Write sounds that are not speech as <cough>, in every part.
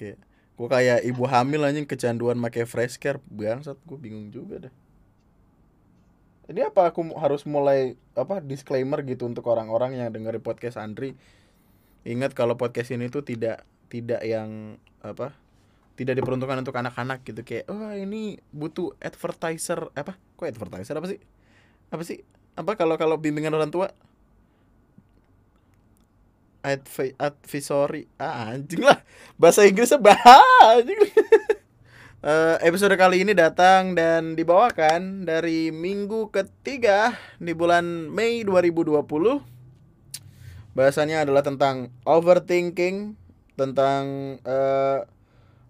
kayak gue kayak ibu hamil anjing kecanduan make fresh care bangsat gue bingung juga dah ini apa aku harus mulai apa disclaimer gitu untuk orang-orang yang dengerin podcast Andri? Ingat kalau podcast ini tuh tidak tidak yang apa tidak diperuntukkan untuk anak-anak gitu. Kayak wah ini butuh advertiser apa? Kok advertiser? Apa sih? Apa sih? Apa kalau kalau bimbingan orang tua Advi advisory. Ah anjing lah. Bahasa Inggrisnya bah <laughs> anjing Eh, episode kali ini datang dan dibawakan dari minggu ketiga di bulan Mei 2020 Bahasannya adalah tentang overthinking Tentang eh,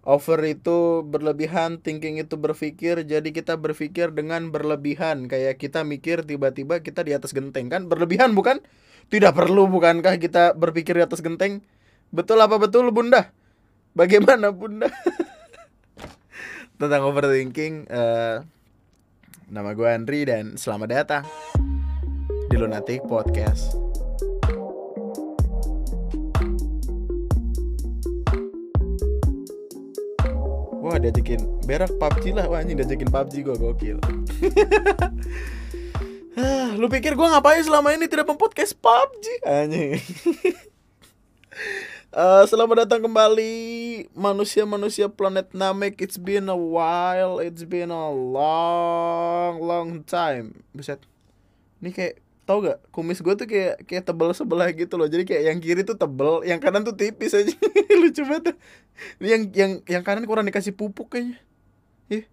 over itu berlebihan, thinking itu berpikir. Jadi kita berpikir dengan berlebihan. Kayak kita mikir tiba-tiba kita di atas genteng. Kan Berlebihan bukan? Tidak perlu bukankah kita berpikir di atas genteng? Betul apa betul bunda? Bagaimana bunda? <laughs> Tentang overthinking eh, Nama gue Andri dan selamat datang Di Lunatic Podcast Wah diajakin berak PUBG lah Wah anjing diajakin PUBG gue gokil <laughs> Lu pikir gue ngapain selama ini tidak mempodcast PUBG Anjing Eh, <laughs> selamat datang kembali manusia-manusia planet Namek. It's been a while, it's been a long, long time. Buset. Ini kayak tau gak kumis gue tuh kayak kayak tebel sebelah gitu loh. Jadi kayak yang kiri tuh tebel, yang kanan tuh tipis aja. <laughs> Lucu banget. Yang yang yang kanan kurang dikasih pupuk kayaknya. Ih.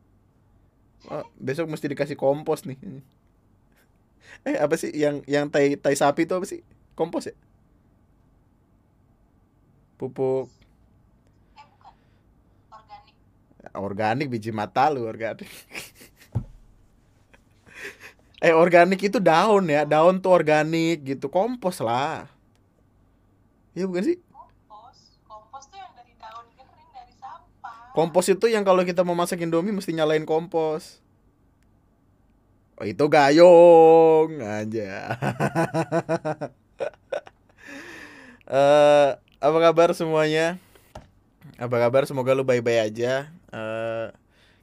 Wah, besok mesti dikasih kompos nih. Eh apa sih yang yang tai tai sapi itu apa sih? Kompos ya? Pupuk. Organik biji mata lu organik. <laughs> Eh organik itu daun ya daun tuh organik gitu kompos lah. Iya bukan sih? Kompos kompos tuh yang dari daun kering dari sampah. Kompos itu yang kalau kita mau masak indomie mesti nyalain kompos oh itu gayung aja. <laughs> Eh apa kabar semuanya? Apa kabar? Semoga lu baik-baik aja. Eh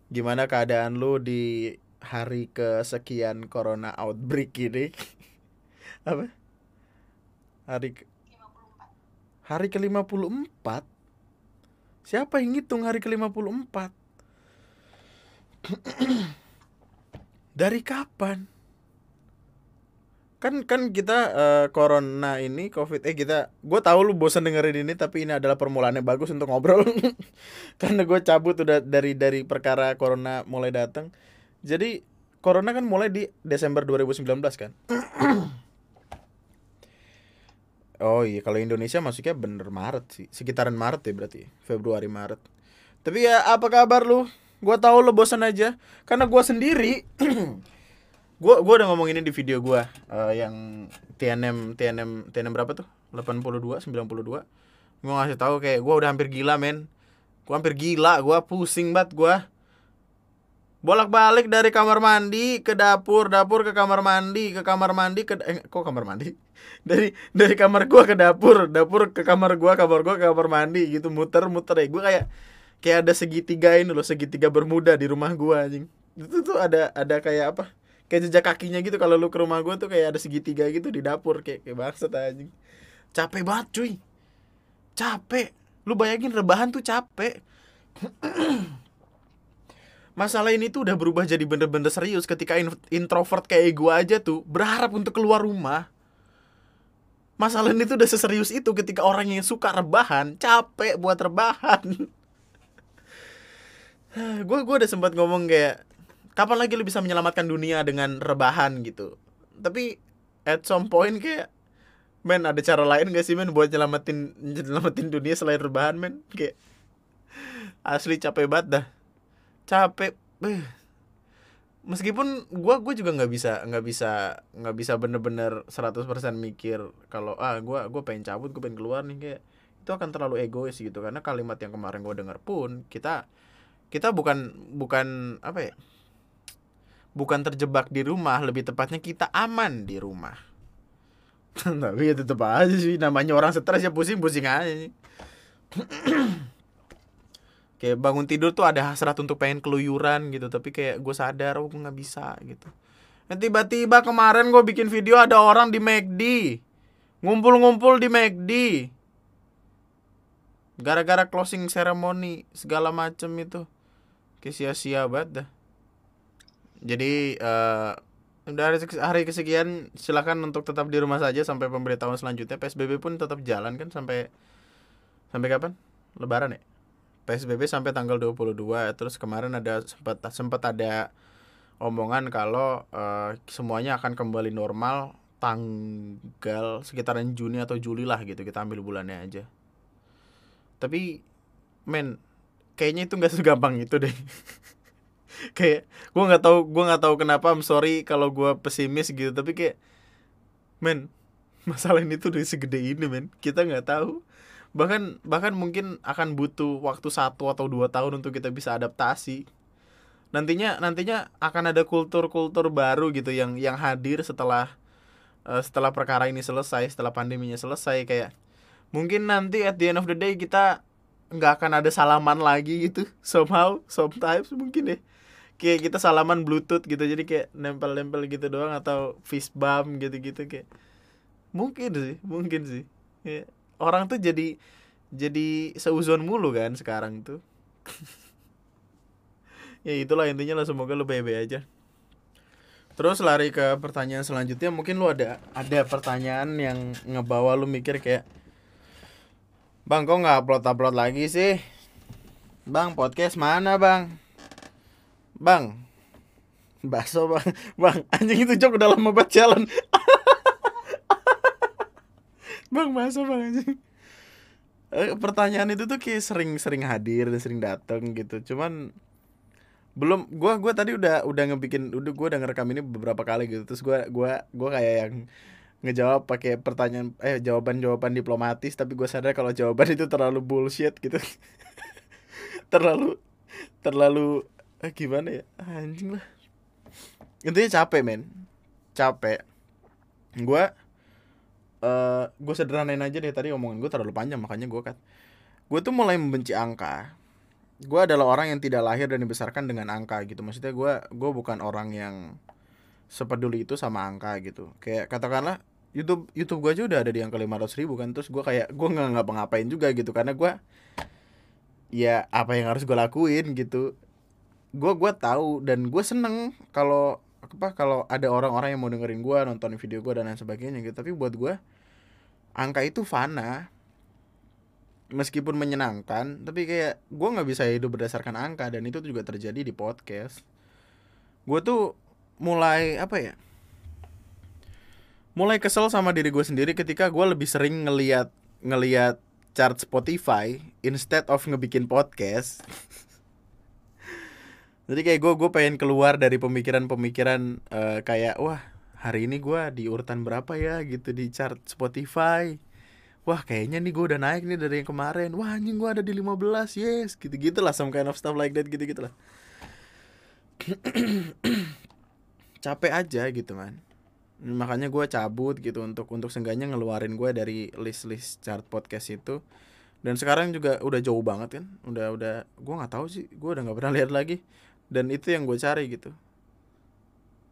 gimana keadaan lu di hari kesekian corona outbreak ini? <laughs> Apa? Hari ke- 54 hari ke-54 siapa yang ngitung hari ke-54 <clears throat> dari kapan? Kan kan kita eh, corona ini covid eh kita gue tahu lu bosan dengerin ini tapi ini adalah permulaannya bagus untuk ngobrol. <laughs> Karena gue cabut udah dari dari perkara corona mulai datang jadi corona kan mulai di Desember 2019 kan? <clears throat> Oh iya kalau Indonesia masuknya bener Maret sih. Sekitaran Maret ya berarti Februari Maret. Tapi ya apa kabar lu gue tahu lu bosan aja. Karena gue sendiri <clears throat> gua gua udah ngomong ini di video gua eh, yang TNM TNM TNM berapa tuh? 82 92 gua ngasih tahu kayak gua udah hampir gila men. Gua hampir gila gua pusing banget gua. Bolak-balik dari kamar mandi ke dapur dapur ke kamar mandi ke kamar mandi ke eh, kok kamar mandi? <laughs> Dari dari kamar gua ke dapur dapur ke kamar gua kamar gua ke kamar mandi gitu muter muter ya gua kayak kayak ada segitiga ini loh segitiga bermuda di rumah gua anjing. Itu tuh ada ada kayak apa? Kayak jejak kakinya gitu kalau lu ke rumah gue tuh kayak ada segitiga gitu di dapur kayak kayak bangsat anjing. Capek banget cuy. Capek. Lu bayangin rebahan tuh capek. <clears throat> Masalah ini tuh udah berubah jadi bener-bener serius ketika in- introvert kayak gue aja tuh berharap untuk keluar rumah. Masalah ini tuh udah seserius itu ketika orang yang suka rebahan capek buat rebahan <laughs> <sighs> gue gue udah sempat ngomong kayak kapan lagi lu bisa menyelamatkan dunia dengan rebahan? gitu. Tapi at some point kayak men ada cara lain gak sih men buat nyelamatin nyelamatin dunia selain rebahan men? Kayak asli capek banget dah. Capek Beh. meskipun gua gua juga nggak bisa nggak bisa nggak bisa bener-bener 100% mikir kalau ah gua gua pengen cabut gua pengen keluar nih kayak itu akan terlalu egois gitu. Karena kalimat yang kemarin gua dengar pun kita kita bukan bukan apa ya bukan terjebak di rumah lebih tepatnya kita aman di rumah. <laughs> Tapi ya tetep aja sih namanya orang stres ya pusing pusing aja <clears throat> kayak bangun tidur tuh ada hasrat untuk pengen keluyuran gitu tapi kayak gue sadar oh gue nggak bisa gitu. Dan tiba-tiba kemarin gue bikin video ada orang di McD ngumpul-ngumpul di McD gara-gara closing ceremony segala macem itu kayak sia-sia banget dah. Jadi eh udah hari, kesekian silakan untuk tetap di rumah saja sampai pemberitahuan selanjutnya. PSBB pun tetap jalan kan sampai sampai kapan? Lebaran ya? PSBB sampai tanggal 22 terus kemarin ada sempat sempat ada omongan kalau eh, semuanya akan kembali normal tanggal sekitaran Juni atau Juli lah gitu. Kita ambil bulannya aja. Tapi men kayaknya itu nggak <laughs> segampang itu deh. Kayak gue nggak tahu gue nggak tahu kenapa I'm sorry kalau gue pesimis gitu tapi kayak men <laughs> masalah ini tuh udah segede ini men. Kita nggak tahu. Bahkan bahkan mungkin akan butuh waktu satu atau dua tahun untuk kita bisa adaptasi. Nantinya nantinya akan ada kultur-kultur baru gitu yang yang hadir setelah eh, setelah perkara ini selesai setelah pandeminya selesai kayak mungkin nanti at the end of the day kita nggak akan ada salaman lagi gitu. Somehow sometimes mungkin deh kayak kita salaman bluetooth gitu jadi kayak nempel-nempel gitu doang atau fist bump gitu-gitu kayak. Mungkin sih mungkin sih. Ya, orang tuh jadi jadi seuzon mulu kan sekarang tuh. <laughs> Ya itulah intinya lah semoga lu baik-baik aja. Terus lari ke pertanyaan selanjutnya mungkin lu ada ada pertanyaan yang ngebawa lu mikir kayak bang kok nggak upload upload lagi sih? Bang podcast mana bang? Bang. Bakso bang. Bang anjing itu jok udah lama banget jalan. <laughs> Bang bakso bang anjing. Eh, pertanyaan itu tuh kayak sering-sering hadir dan sering datang gitu. Cuman belum gua gua tadi udah udah ngebikin udah gua udah ngerekam ini beberapa kali gitu. Terus gua gua gua kayak yang ngejawab pakai pertanyaan eh jawaban-jawaban diplomatis tapi gue sadar kalau jawaban itu terlalu bullshit gitu. <laughs> Terlalu terlalu eh, gimana ya? Anjing lah. Intinya capek men. Capek. Gue eh gue sederhanain aja deh tadi omongan gue terlalu panjang makanya gue kan gue tuh mulai membenci angka. Gue adalah orang yang tidak lahir dan dibesarkan dengan angka gitu. Maksudnya gue gue bukan orang yang sepeduli itu sama angka gitu. Kayak katakanlah YouTube YouTube gue aja udah ada di angka 500 ribu kan. Terus gue kayak gue nggak ngapa-ngapain juga gitu. Karena gue ya apa yang harus gue lakuin gitu. Gue gue tahu dan gue seneng kalau apa kalau ada orang-orang yang mau dengerin gue nonton video gue dan lain sebagainya gitu. Tapi buat gue angka itu fana. Meskipun menyenangkan tapi kayak gue nggak bisa hidup berdasarkan angka. Dan itu juga terjadi di podcast. Gue tuh mulai apa ya mulai kesel sama diri gue sendiri ketika gue lebih sering ngeliat ngeliat chart Spotify instead of ngebikin podcast. <laughs> Jadi kayak gue gue pengen keluar dari pemikiran-pemikiran eh, kayak wah hari ini gue di urutan berapa ya? Gitu di chart Spotify. Wah kayaknya nih gue udah naik nih dari yang kemarin. Wah anjing gue ada di 15 yes. Gitu gitu lah some kind of stuff like that gitu gitu lah <clears throat> capek aja gitu man makanya gue cabut gitu untuk untuk seenggaknya ngeluarin gue dari list-list chart podcast itu. Dan sekarang juga udah jauh banget kan udah udah gue nggak tahu sih gue udah nggak pernah lihat lagi. Dan itu yang gue cari gitu.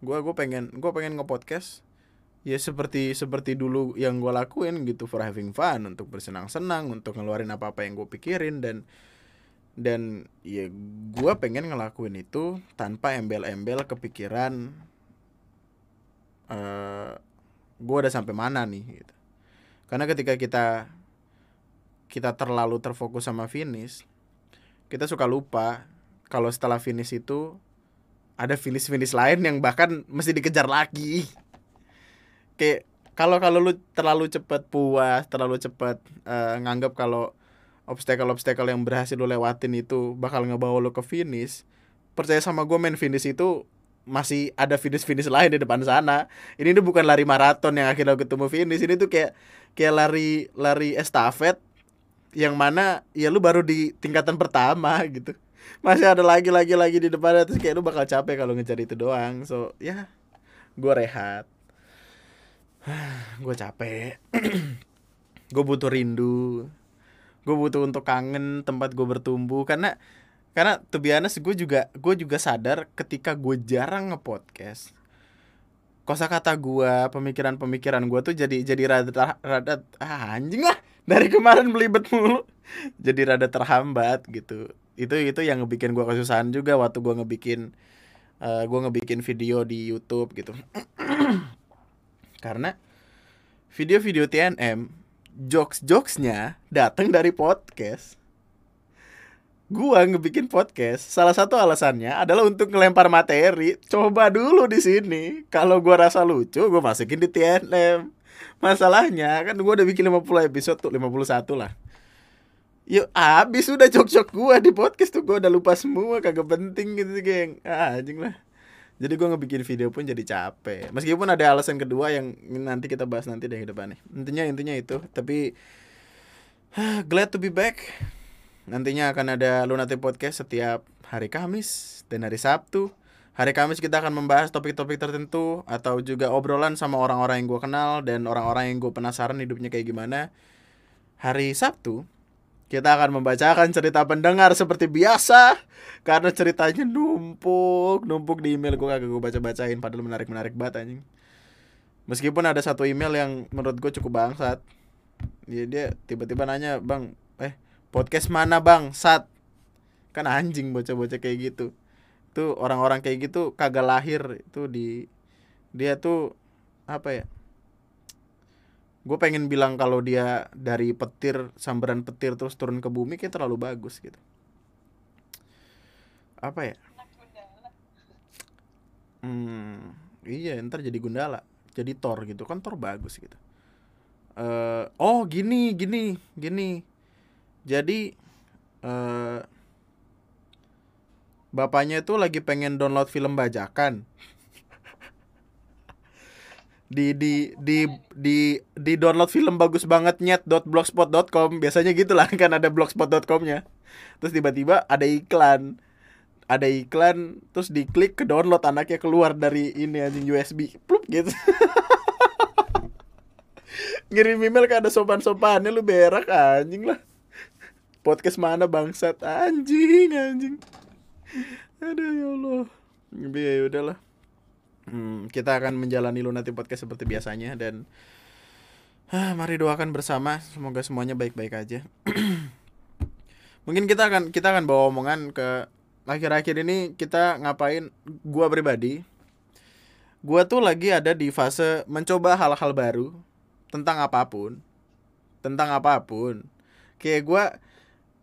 Gue gue pengen gue pengen nge-podcast ya seperti seperti dulu yang gue lakuin gitu for having fun untuk bersenang-senang untuk ngeluarin apa apa yang gue pikirin. Dan dan ya gue pengen ngelakuin itu tanpa embel-embel kepikiran eh gue udah sampai mana nih gitu. karena ketika kita kita terlalu terfokus sama finish kita suka lupa kalau setelah finish itu ada finish finish lain yang bahkan mesti dikejar lagi kayak kalau kalau lu terlalu cepat puas terlalu cepat eh, nganggap kalau obstacle obstacle yang berhasil lu lewatin itu bakal ngebawa lu ke finish percaya sama gue main finish itu masih ada finish finish lain di depan sana. Ini tuh bukan lari maraton yang akhirnya ketemu finish ini tuh kayak kayak lari lari estafet yang mana ya lu baru di tingkatan pertama <laughs> gitu. Masih ada lagi lagi lagi di depan terus kayak lu bakal capek kalau ngejar itu doang. So ya gue rehat. <sighs> Gue capek. <clears throat> Gue butuh rindu. Gue butuh untuk kangen tempat gue bertumbuh. Karena karena to be honest gue juga gue juga sadar ketika gue jarang ngepodcast kosakata gue pemikiran-pemikiran gue tuh jadi jadi rada rada ah, anjing lah. Dari kemarin belibet mulu. <laughs> Jadi rada terhambat gitu. Itu itu yang ngebikin gue kesusahan juga waktu gue ngebikin uh, gue ngebikin video di YouTube gitu. <clears throat> Karena video-video TNM jokes-jokesnya datang dari podcast gua ngebikin podcast salah satu alasannya adalah untuk ngelempar materi. Coba dulu di sini. Kalau gua rasa lucu gua masukin di TNM masalahnya kan gua udah bikin 50 episode tuh 51 lah. Yuk abis udah jok-jok gua di podcast tuh gua udah lupa semua kagak penting gitu geng. Ah, anjing lah. Jadi gue ngebikin video pun jadi capek. Meskipun ada alasan kedua yang nanti kita bahas nanti deh depan nih intinya intinya itu. Tapi <sighs> glad to be back nantinya akan ada Lunati Podcast setiap hari Kamis dan hari Sabtu hari Kamis kita akan membahas topik-topik tertentu atau juga obrolan sama orang-orang yang gue kenal dan orang-orang yang gue penasaran hidupnya kayak gimana hari Sabtu kita akan membacakan cerita pendengar seperti biasa karena ceritanya numpuk, numpuk di email gue kagak gue baca-bacain padahal menarik-menarik banget anjing. Meskipun ada satu email yang menurut gue cukup bangsat. Dia dia tiba-tiba nanya, "Bang, eh podcast mana, Bang?" Sat. Kan anjing bocah-bocah kayak gitu. Tuh orang-orang kayak gitu kagak lahir itu di dia tuh apa ya? gue pengen bilang kalau dia dari petir sambaran petir terus turun ke bumi kayak terlalu bagus gitu apa ya hmm iya ntar jadi gundala jadi Thor gitu kan Thor bagus gitu uh, oh gini gini gini jadi uh, bapaknya itu lagi pengen download film bajakan. Di di di di di download film bagus banget nyet blogspot.com biasanya gitulah kan ada blogspot.comnya terus tiba-tiba ada iklan. Ada iklan terus diklik ke download anaknya keluar dari ini anjing USB plup gitu. <laughs> Ngirim email kan ada sopan-sopannya lu berak anjing lah podcast mana bangsat anjing anjing aduh ya Allah ya udahlah hmm, kita akan menjalani Lunati Podcast seperti biasanya dan ah, mari doakan bersama semoga semuanya baik-baik aja. <clears throat> Mungkin kita akan kita akan bawa omongan ke akhir-akhir ini kita ngapain gua pribadi. Gua tuh lagi ada di fase mencoba hal-hal baru tentang apa pun. Tentang apa pun. Kayak gua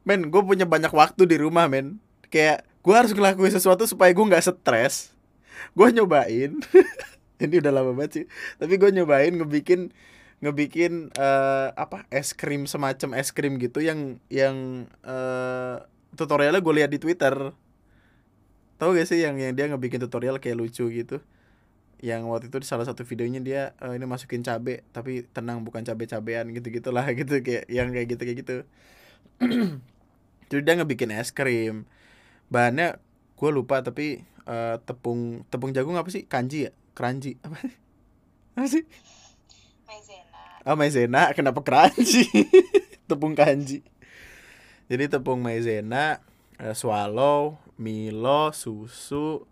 men, gue punya banyak waktu di rumah, men. Kayak gue harus ngelakuin sesuatu supaya gue nggak stres. Gue nyobain. <laughs> Ini udah lama banget sih. Tapi gue nyobain ngebikin ngebikin uh, apa es krim semacam es krim gitu yang yang uh, tutorialnya gue lihat di twitter. Tau gak sih yang yang dia ngebikin tutorial kayak lucu gitu? Yang waktu itu di salah satu videonya dia uh, ini masukin cabe tapi tenang bukan cabe cabean gitu gitulah <laughs> gitu kayak yang kayak gitu kayak <clears throat> gitu jadi dia ngebikin es krim. Bahannya gue lupa tapi uh, tepung tepung jagung apa sih? Kanji ya? Keranji. Apa apa sih? Maizena. Oh maizena. Kenapa keranji? <laughs> Tepung kanji. Jadi tepung maizena uh, swallow milo susu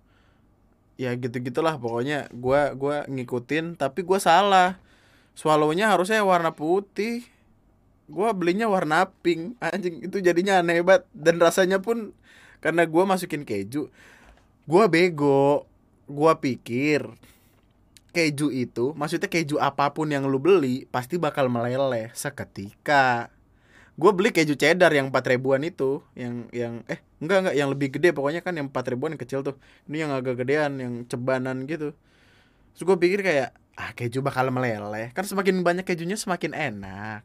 ya gitu gitulah pokoknya. Gua gua ngikutin tapi gua salah. Swallownya harusnya warna putih gua belinya warna pink anjing itu jadinya aneh banget dan rasanya pun karena gua masukin keju Gua bego. Gua pikir keju itu, maksudnya keju apa pun yang lu beli pasti bakal meleleh seketika. Gue beli keju cheddar yang 4 ribuan itu, yang yang eh enggak enggak yang lebih gede pokoknya kan yang 4 ribuan yang kecil tuh. Ini yang agak gedean, yang cebanan gitu. Terus gue pikir kayak ah keju bakal meleleh. Kan semakin banyak kejunya semakin enak.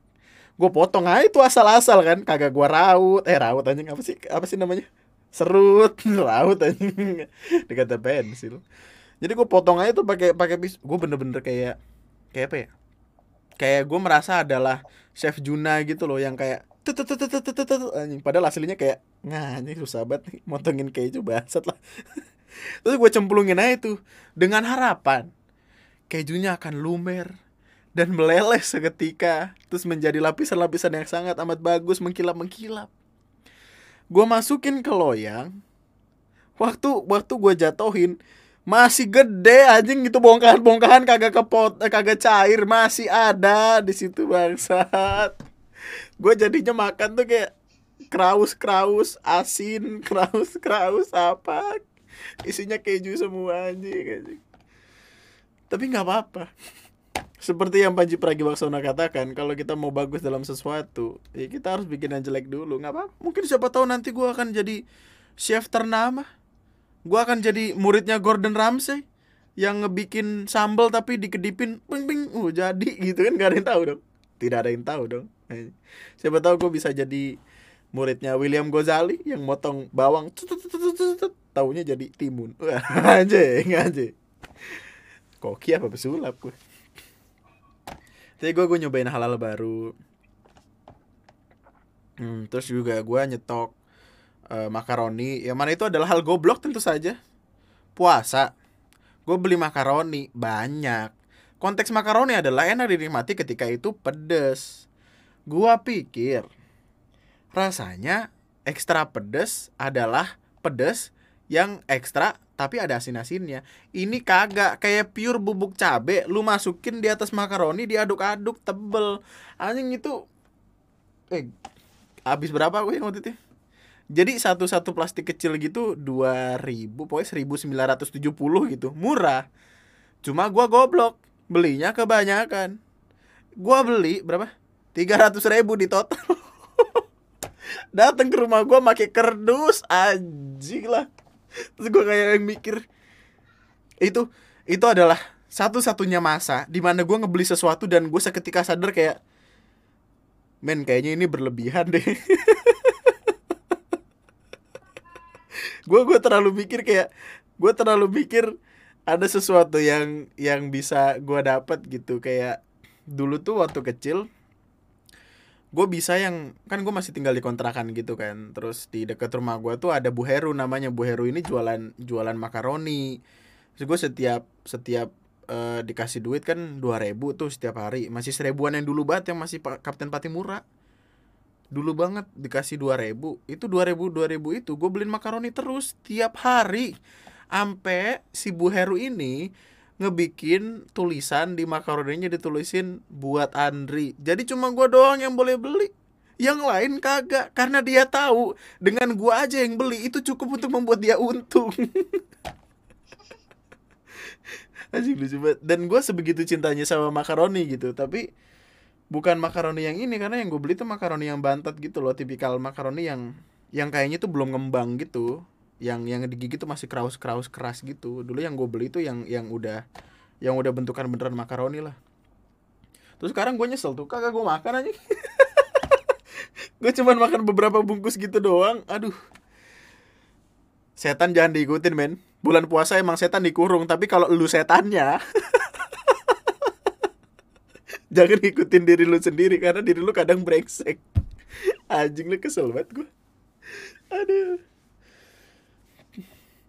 Gue potong aja itu asal-asal kan, kagak gua raut. Eh raut anjing. Apa sih? Apa sih namanya? serut. <laughs> Laut aja dikata pensil. Jadi gue potong aja tuh pakai pakai bis gue bener-bener kayak kayak apa ya? Kayak gue merasa adalah chef Juna gitu loh yang kayak anjing. Padahal aslinya kayak nah ini susah banget nih motongin keju bangsat lah. <laughs> Terus gue cemplungin aja tuh dengan harapan kejunya akan lumer dan meleleh seketika terus menjadi lapisan-lapisan yang sangat amat bagus mengkilap-mengkilap. Gue masukin ke loyang. Waktu waktu gue jatohin masih gede anjing itu bongkahan-bongkahan kagak kepot eh, kagak cair masih ada di situ bangsat. Gue jadinya makan tuh kayak kraus kraus asin <laughs> kraus kraus apa? Isinya keju semua anjing, anjing. tapi nggak apa-apa seperti yang Panji Pragiwaksono katakan kalau kita mau bagus dalam sesuatu ya kita harus bikin yang jelek dulu. Nggak apa mungkin siapa tahu nanti gue akan jadi chef ternama. Gue akan jadi muridnya Gordon Ramsay yang ngebikin sambal tapi dikedipin ping ping uh jadi gitu kan gak ada yang tahu dong. Tidak ada yang tahu dong. Siapa tahu gue bisa jadi muridnya William Gozali yang motong bawang taunya jadi timun. <laughs> Anjing anjing. Koki apa pesulap gue tapi gue gue nyobain halal baru. Hmm, terus juga gue nyetok uh, makaroni. Yang mana itu adalah hal goblok tentu saja. Puasa. Gue beli makaroni banyak. Konteks makaroni adalah enak dinikmati ketika itu pedes. Gue pikir rasanya ekstra pedes adalah pedes yang ekstra tapi ada asin-asinnya. Ini kagak kayak pure bubuk cabe, lu masukin di atas makaroni diaduk-aduk tebel. Anjing itu eh habis berapa gue yang waktu itu? Jadi satu-satu plastik kecil gitu 2000 pokoknya 1970 gitu. Murah. Cuma gua goblok, belinya kebanyakan. Gua beli berapa? 300 ribu di total. <laughs> Datang ke rumah gua pakai kerdus anjing lah terus gue kayak yang mikir itu itu adalah satu-satunya masa di mana gue ngebeli sesuatu dan gue seketika sadar kayak men kayaknya ini berlebihan deh. <laughs> Gue gue terlalu mikir kayak gue terlalu mikir ada sesuatu yang yang bisa gue dapat gitu. Kayak dulu tuh waktu kecil gue bisa yang kan gue masih tinggal di kontrakan gitu kan. Terus di dekat rumah gue tuh ada Bu Heru namanya. Bu Heru ini jualan jualan makaroni. Terus gue setiap setiap uh, dikasih duit kan dua ribu tuh setiap hari. Masih seribuan yang dulu banget yang masih Kapten Patimura. Dulu banget dikasih dua ribu. Itu dua ribu dua ribu itu gue beliin makaroni terus tiap hari. Ampe si Bu Heru ini ngebikin tulisan di makaroninya ditulisin buat Andri. Jadi cuma gua doang yang boleh beli. Yang lain kagak karena dia tahu dengan gua aja yang beli itu cukup untuk membuat dia untung. <laughs> Anjing lucu banget. Dan gua sebegitu cintanya sama makaroni gitu, tapi bukan makaroni yang ini karena yang gue beli tuh makaroni yang bantet gitu loh, tipikal makaroni yang yang kayaknya tuh belum ngembang gitu yang yang digigit tuh masih kraus kraus keras gitu. Dulu yang gue beli tuh yang yang udah yang udah bentukan beneran makaroni lah. Terus sekarang gue nyesel tuh kagak gue makan aja <laughs> gue cuman makan beberapa bungkus gitu doang aduh. Setan jangan diikutin men. Bulan puasa emang setan dikurung tapi kalau lu setannya <laughs> jangan ikutin diri lu sendiri karena diri lu kadang brengsek. Anjing lu kesel banget gue aduh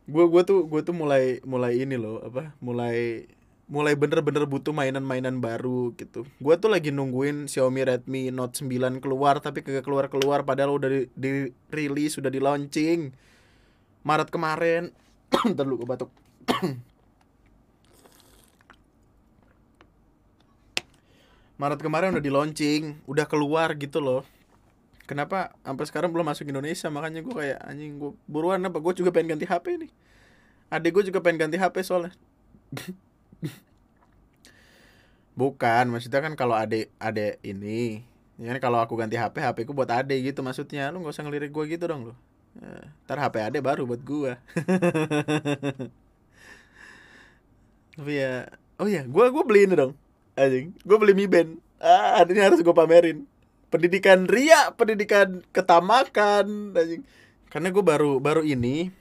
gue gue tuh gue tuh mulai mulai ini loh apa mulai mulai bener-bener butuh mainan-mainan baru gitu. Gue tuh lagi nungguin Xiaomi Redmi Note 9 keluar tapi kagak keluar keluar padahal udah di, di rilis sudah di launching. Maret kemarin. <clears throat> Ntar lu batuk. <clears throat> Maret kemarin udah di launching udah keluar gitu loh kenapa sampai sekarang belum masuk Indonesia? Makanya gue kayak anjing gue buruan apa gue juga pengen ganti HP nih. Adik gue juga pengen ganti HP soalnya. <laughs> Bukan maksudnya kan kalau adik adik ini ya kan kalau aku ganti HP HP ku buat adik gitu maksudnya. Lu nggak usah ngelirik gue gitu dong lu. Ya, ntar HP adik baru buat gue <laughs> tapi ya oh ya gue gue beli ini dong anjing. Gue beli Mi Band. Ah ini harus gue pamerin pendidikan ria pendidikan ketamakan karena gue baru baru ini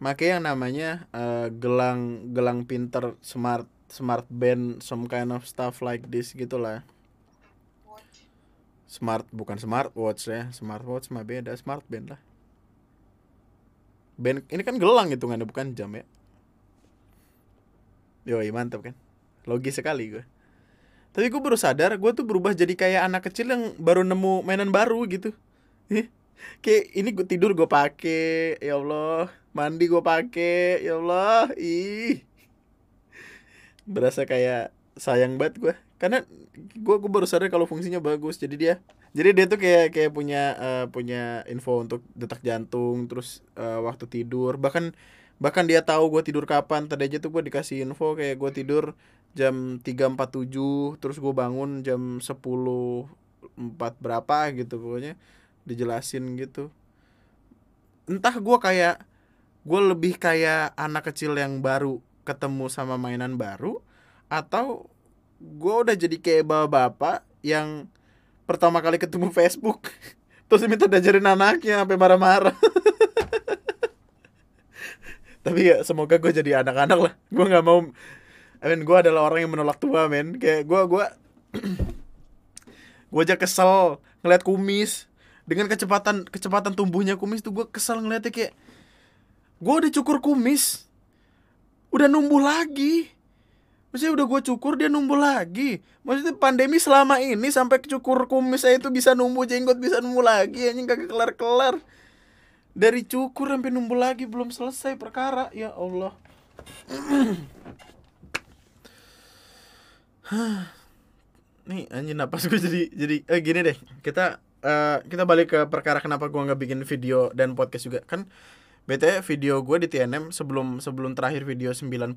make yang namanya uh, gelang gelang pinter smart smart band some kind of stuff like this gitulah smart bukan smart watch ya. Smart watch mah beda smart band lah. Band ini kan gelang itu kan bukan jam ya. Yoi mantap kan? Logis sekali gue tapi gue baru sadar gue tuh berubah jadi kayak anak kecil yang baru nemu mainan baru gitu. Kayak ini gue tidur gue pake ya Allah. Mandi gue pake ya Allah. Ih. Berasa kayak sayang banget gue karena gue gue baru sadar kalau fungsinya bagus. Jadi dia jadi dia tuh kayak kayak punya eh, punya info untuk detak jantung terus eh, waktu tidur. Bahkan bahkan dia tahu gue tidur kapan. Tadi aja tuh gue dikasih info kayak gue tidur jam 3.47 terus gue bangun jam 10 empat berapa gitu pokoknya dijelasin gitu. Entah gue kayak gue lebih kayak anak kecil yang baru ketemu sama mainan baru atau gue udah jadi kayak bapak-bapak yang pertama kali ketemu Facebook <laughs> terus minta diajarin anaknya sampai marah-marah. <laughs> Tapi ya semoga gue jadi anak-anak lah. Gue nggak mau I mean gue adalah orang yang menolak tua men. Kayak gue gue gue aja kesel ngeliat kumis. Dengan kecepatan kecepatan tumbuhnya kumis tuh gue kesel ngeliatnya kayak gue udah cukur kumis udah numbuh lagi. Maksudnya udah gue cukur dia numbuh lagi. Maksudnya pandemi selama ini sampai cukur kumis saya itu bisa numbuh jenggot bisa numbuh lagi Anjing kagak kelar-kelar. Dari cukur sampai numbuh lagi belum selesai perkara Ya Allah <clears throat> Nih anjing napas gue jadi jadi eh, gini deh. Kita eh, kita balik ke perkara kenapa gua nggak bikin video dan podcast juga. Kan BTW video gue di TNM sebelum sebelum terakhir video 92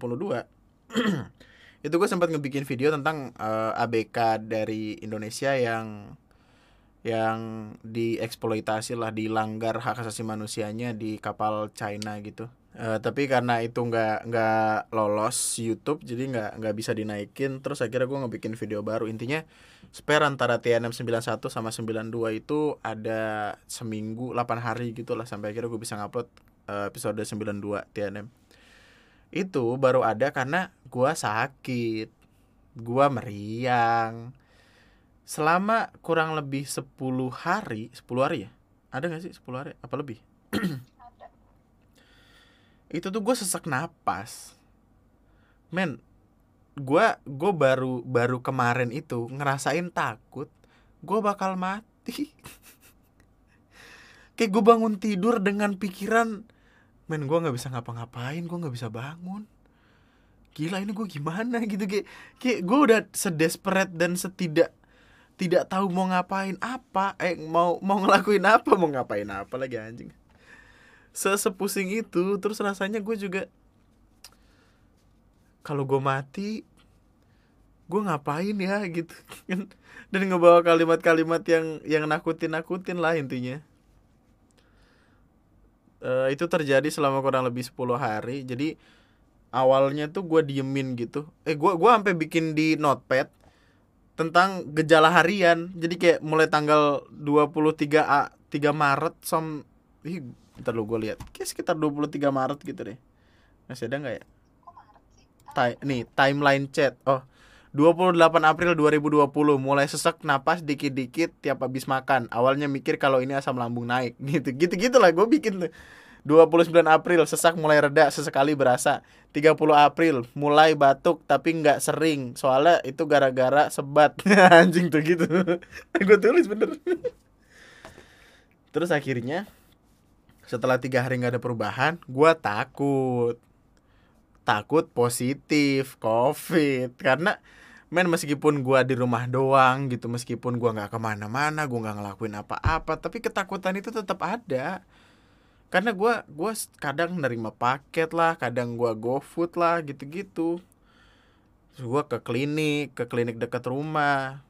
<clears throat> itu gue sempat ngebikin video tentang eh, ABK dari Indonesia yang yang dieksploitasi lah dilanggar hak asasi manusianya di kapal China gitu Eh, tapi karena itu nggak nggak lolos YouTube jadi nggak nggak bisa dinaikin. Terus akhirnya gue ngebikin video baru. Intinya spare antara TNM 91 sama 92 itu ada seminggu 8 hari gitu lah sampai akhirnya gue bisa ngupload eh, episode 92 TNM itu baru ada karena gue sakit gue meriang. Selama kurang lebih 10 hari 10 hari ya? Ada gak sih 10 hari? Apa lebih <clears throat> itu tuh gue sesak napas. Men gue gue baru baru kemarin itu ngerasain takut gue bakal mati. <laughs> Kayak gue bangun tidur dengan pikiran men gue nggak bisa ngapa-ngapain gue nggak bisa bangun. Gila ini gue gimana gitu kayak kayak gue udah sedesperate dan setidak tidak tahu mau ngapain apa eh mau mau ngelakuin apa mau ngapain apa lagi anjing sesepusing itu terus rasanya gue juga kalau gue mati gue ngapain ya? <laughs> Gitu kan. Dan ngebawa kalimat-kalimat yang yang nakutin nakutin lah intinya. Eh, itu terjadi selama kurang lebih 10 hari. Jadi awalnya tuh gue diemin gitu. Eh gue gua sampai bikin di notepad tentang gejala harian. Jadi kayak mulai tanggal 23 A 3 Maret som ih ntar lu gue lihat. Kayak sekitar 23 Maret gitu deh. Masih ada nggak ya? Ti- nih timeline chat. Oh 28 April 2020 mulai sesek napas dikit-dikit tiap habis makan. Awalnya mikir kalau ini asam lambung naik. <laughs> Gitu gitu gitulah gue bikin tuh. 29 April sesak mulai reda sesekali berasa. 30 April mulai batuk tapi nggak sering. Soalnya itu gara-gara sebat. <laughs> Anjing tuh gitu. <laughs> Gue tulis bener. Terus akhirnya setelah tiga hari nggak ada perubahan gue takut. Takut positif covid. Karena men meskipun gua di rumah doang gitu meskipun gua nggak ke mana-mana gua nggak ngelakuin apa-apa tapi ketakutan itu tetap ada. Karena gua gua kadang nerima paket lah kadang gua GoFood lah gitu-gitu. Gua ke klinik ke klinik dekat rumah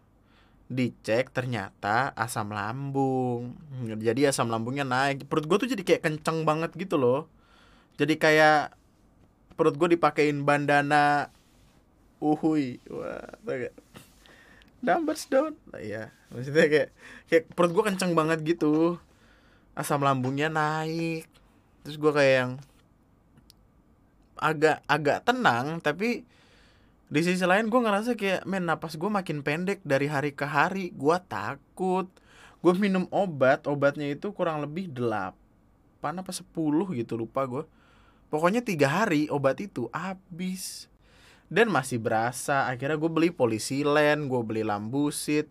dicek ternyata asam lambung. Jadi asam lambungnya naik. Perut gua tuh jadi kayak kenceng banget gitu loh. Jadi kayak perut gue dipakein bandana uhui. Wah gak? Numbers down nah, iya. Maksudnya kayak kayak perut gue kenceng banget gitu. Asam lambungnya naik. Terus gue kayak yang agak agak tenang tapi di sisi lain gue ngerasa kayak men napas gue makin pendek dari hari ke hari. Gue takut. Gue minum obat obatnya itu kurang lebih 8 apa 10 gitu lupa gue pokoknya tiga hari obat itu habis. Dan masih berasa akhirnya gue beli polisilen gue beli lambusit.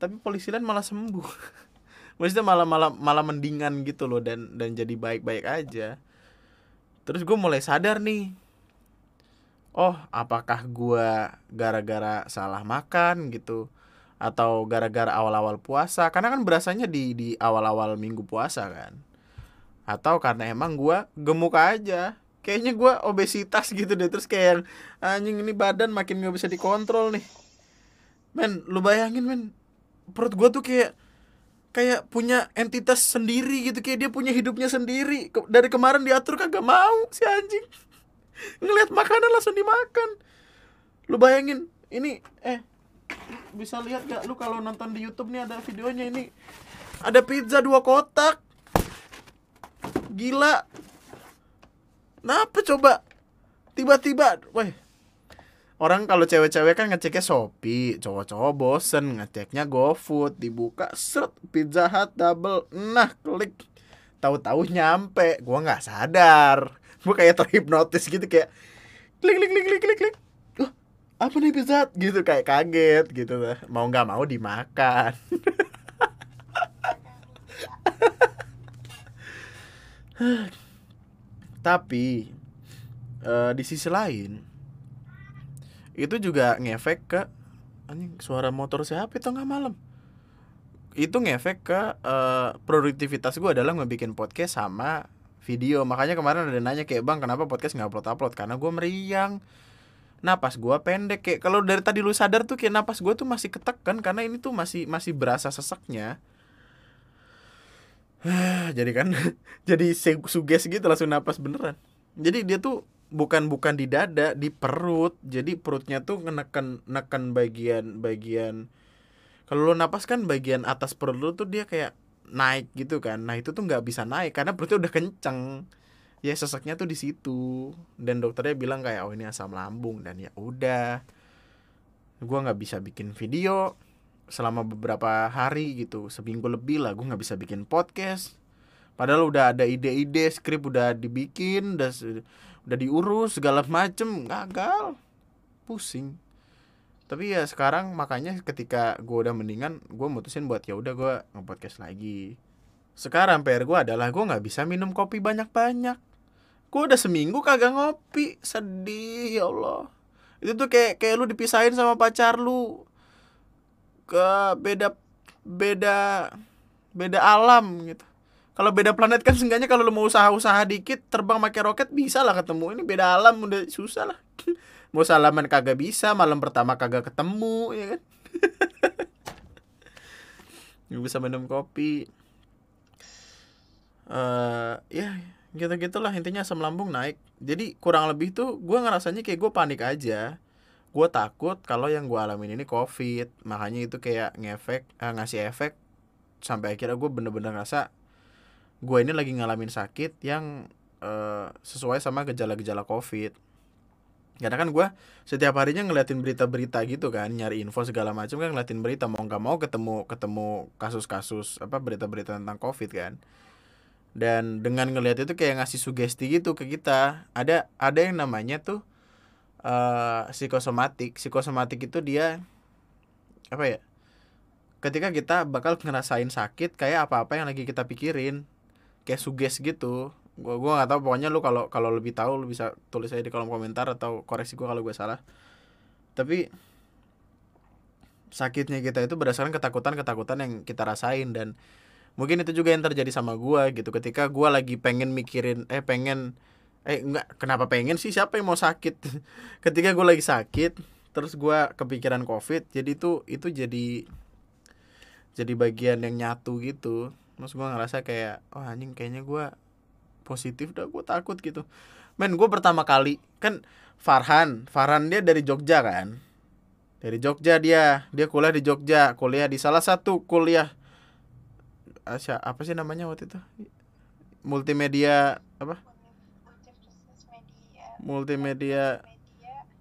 Tapi polisilen malah sembuh. <laughs> Maksudnya malah malah malah mendingan gitu loh dan dan jadi baik-baik aja. Terus gue mulai sadar nih oh apakah gue gara-gara salah makan gitu atau gara-gara awal-awal puasa? Karena kan berasanya di di awal-awal minggu puasa kan. Atau karena emang gue gemuk aja. Kayaknya gue obesitas gitu deh. Terus kayak anjing ini badan makin gak bisa dikontrol nih. Men lu bayangin men. Perut gue tuh kayak kayak punya entitas sendiri gitu. Kayak dia punya hidupnya sendiri. Dari kemarin diatur kagak mau si anjing ngelihat makanan langsung dimakan. Lu bayangin ini eh bisa lihat gak lu kalau nonton di YouTube nih ada videonya ini. Ada pizza dua kotak. Gila. Kenapa coba? Tiba-tiba weh. Orang kalau cewek-cewek kan ngeceknya Shopee cowok-cowok bosen ngeceknya GoFood dibuka seret Pizza Hut double. Nah klik. Tahu-tahu nyampe. Gua nggak sadar gua kayak terhipnotis gitu kayak klik klik klik klik klik klik. Oh, apa nih Pizza gitu kayak kaget gitu mau nggak mau dimakan. <laughs> Tapi eh, di sisi lain itu juga ngefek ke anjing suara motor siapa itu nggak malam? Itu ngefek ke eh, produktivitas gue adalah ngebikin podcast sama video. Makanya kemarin ada nanya kayak bang kenapa podcast nggak upload upload karena gue meriang. Napas gue pendek kayak kalau dari tadi lu sadar tuh kayak napas gue tuh masih ketekan karena ini tuh masih masih berasa seseknya. <sighs> Jadi kan <laughs> jadi suges gitu langsung napas beneran. Jadi dia tuh bukan bukan di dada di perut. Jadi perutnya tuh neken neken bagian bagian kalau lo napas kan bagian atas perut lo tuh dia kayak naik gitu kan. Nah itu tuh nggak bisa naik karena perutnya udah kenceng. Ya seseknya tuh di situ. Dan dokternya bilang kayak oh ini asam lambung. Dan ya udah. Gua nggak bisa bikin video selama beberapa hari gitu. Seminggu lebih lah gue nggak bisa bikin podcast. Padahal udah ada ide-ide skrip udah dibikin udah udah diurus segala macem. Gagal. Pusing tapi ya sekarang makanya ketika gue udah mendingan gue mutusin buat ya udah gue nge-podcast lagi. Sekarang PR gue adalah gue nggak bisa minum kopi banyak-banyak. Gue udah seminggu kagak ngopi sedih ya Allah. Itu tuh kayak kayak lu dipisahin sama pacar lu. Ke beda beda beda alam gitu. Kalau beda planet kan seenggaknya kalau lu mau usaha-usaha dikit terbang pakai roket bisa lah ketemu. Ini beda alam udah susah lah <laughs> mau salaman kagak bisa malam pertama kagak ketemu ya kan? <laughs> Nggak bisa minum kopi. Eh ya gitu gitulah intinya asam lambung naik. Jadi kurang lebih tuh gue ngerasanya kayak gue panik aja. Gue takut kalau yang gue alamin ini covid. Makanya itu kayak ngefek eh, ngasih efek. Sampai akhirnya gue bener-bener ngerasa gue ini lagi ngalamin sakit yang eh, sesuai sama gejala-gejala covid karena kan gue setiap harinya ngeliatin berita-berita gitu kan nyari info segala macam kan ngeliatin berita mau nggak mau ketemu ketemu kasus-kasus apa berita-berita tentang covid kan. Dan dengan ngelihat itu kayak ngasih sugesti gitu ke kita. Ada ada yang namanya tuh eh psikosomatik. Psikosomatik itu dia apa ya ketika kita bakal ngerasain sakit kayak apa-apa yang lagi kita pikirin. Kayak suges gitu gua gua nggak tahu pokoknya lu kalau kalau lebih tahu lu bisa tulis aja di kolom komentar atau koreksi gua kalau gue salah. Tapi sakitnya kita itu berdasarkan ketakutan-ketakutan yang kita rasain dan mungkin itu juga yang terjadi sama gua gitu. Ketika gua lagi pengen mikirin eh pengen eh enggak kenapa pengen sih? Siapa yang mau sakit? <laughs> Ketika gua lagi sakit terus gua kepikiran covid jadi itu itu jadi jadi bagian yang nyatu gitu. Terus gua ngerasa kayak oh anjing kayaknya gua positif dah gua takut gitu. Men gue pertama kali kan Farhan Farhan dia dari Jogja kan? Dari Jogja dia dia kuliah di Jogja kuliah di salah satu kuliah Asya, apa sih namanya waktu itu? Multimedia apa? Multimedia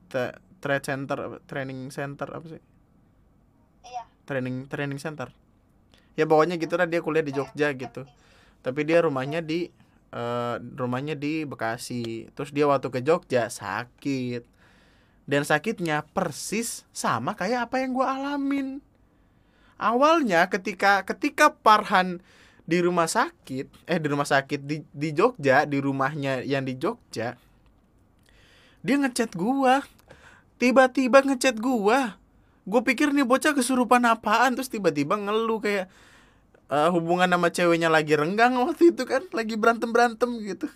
te- trade center training center apa sih? Iya. Training training center. Ya pokoknya gitu lah dia kuliah di Jogja gitu. Tapi dia rumahnya di eh, rumahnya di Bekasi. Terus dia waktu ke Jogja sakit. Dan sakitnya persis sama kayak apa yang gua alamin. Awalnya ketika ketika Parhan di rumah sakit eh di rumah sakit di di Jogja di rumahnya yang di Jogja dia ngechat gua. Tiba-tiba ngechat gua. Gue pikir nih bocah kesurupan apaan terus tiba-tiba ngeluh kayak eh, hubungan sama ceweknya lagi renggang <laughs> waktu itu kan lagi berantem berantem gitu.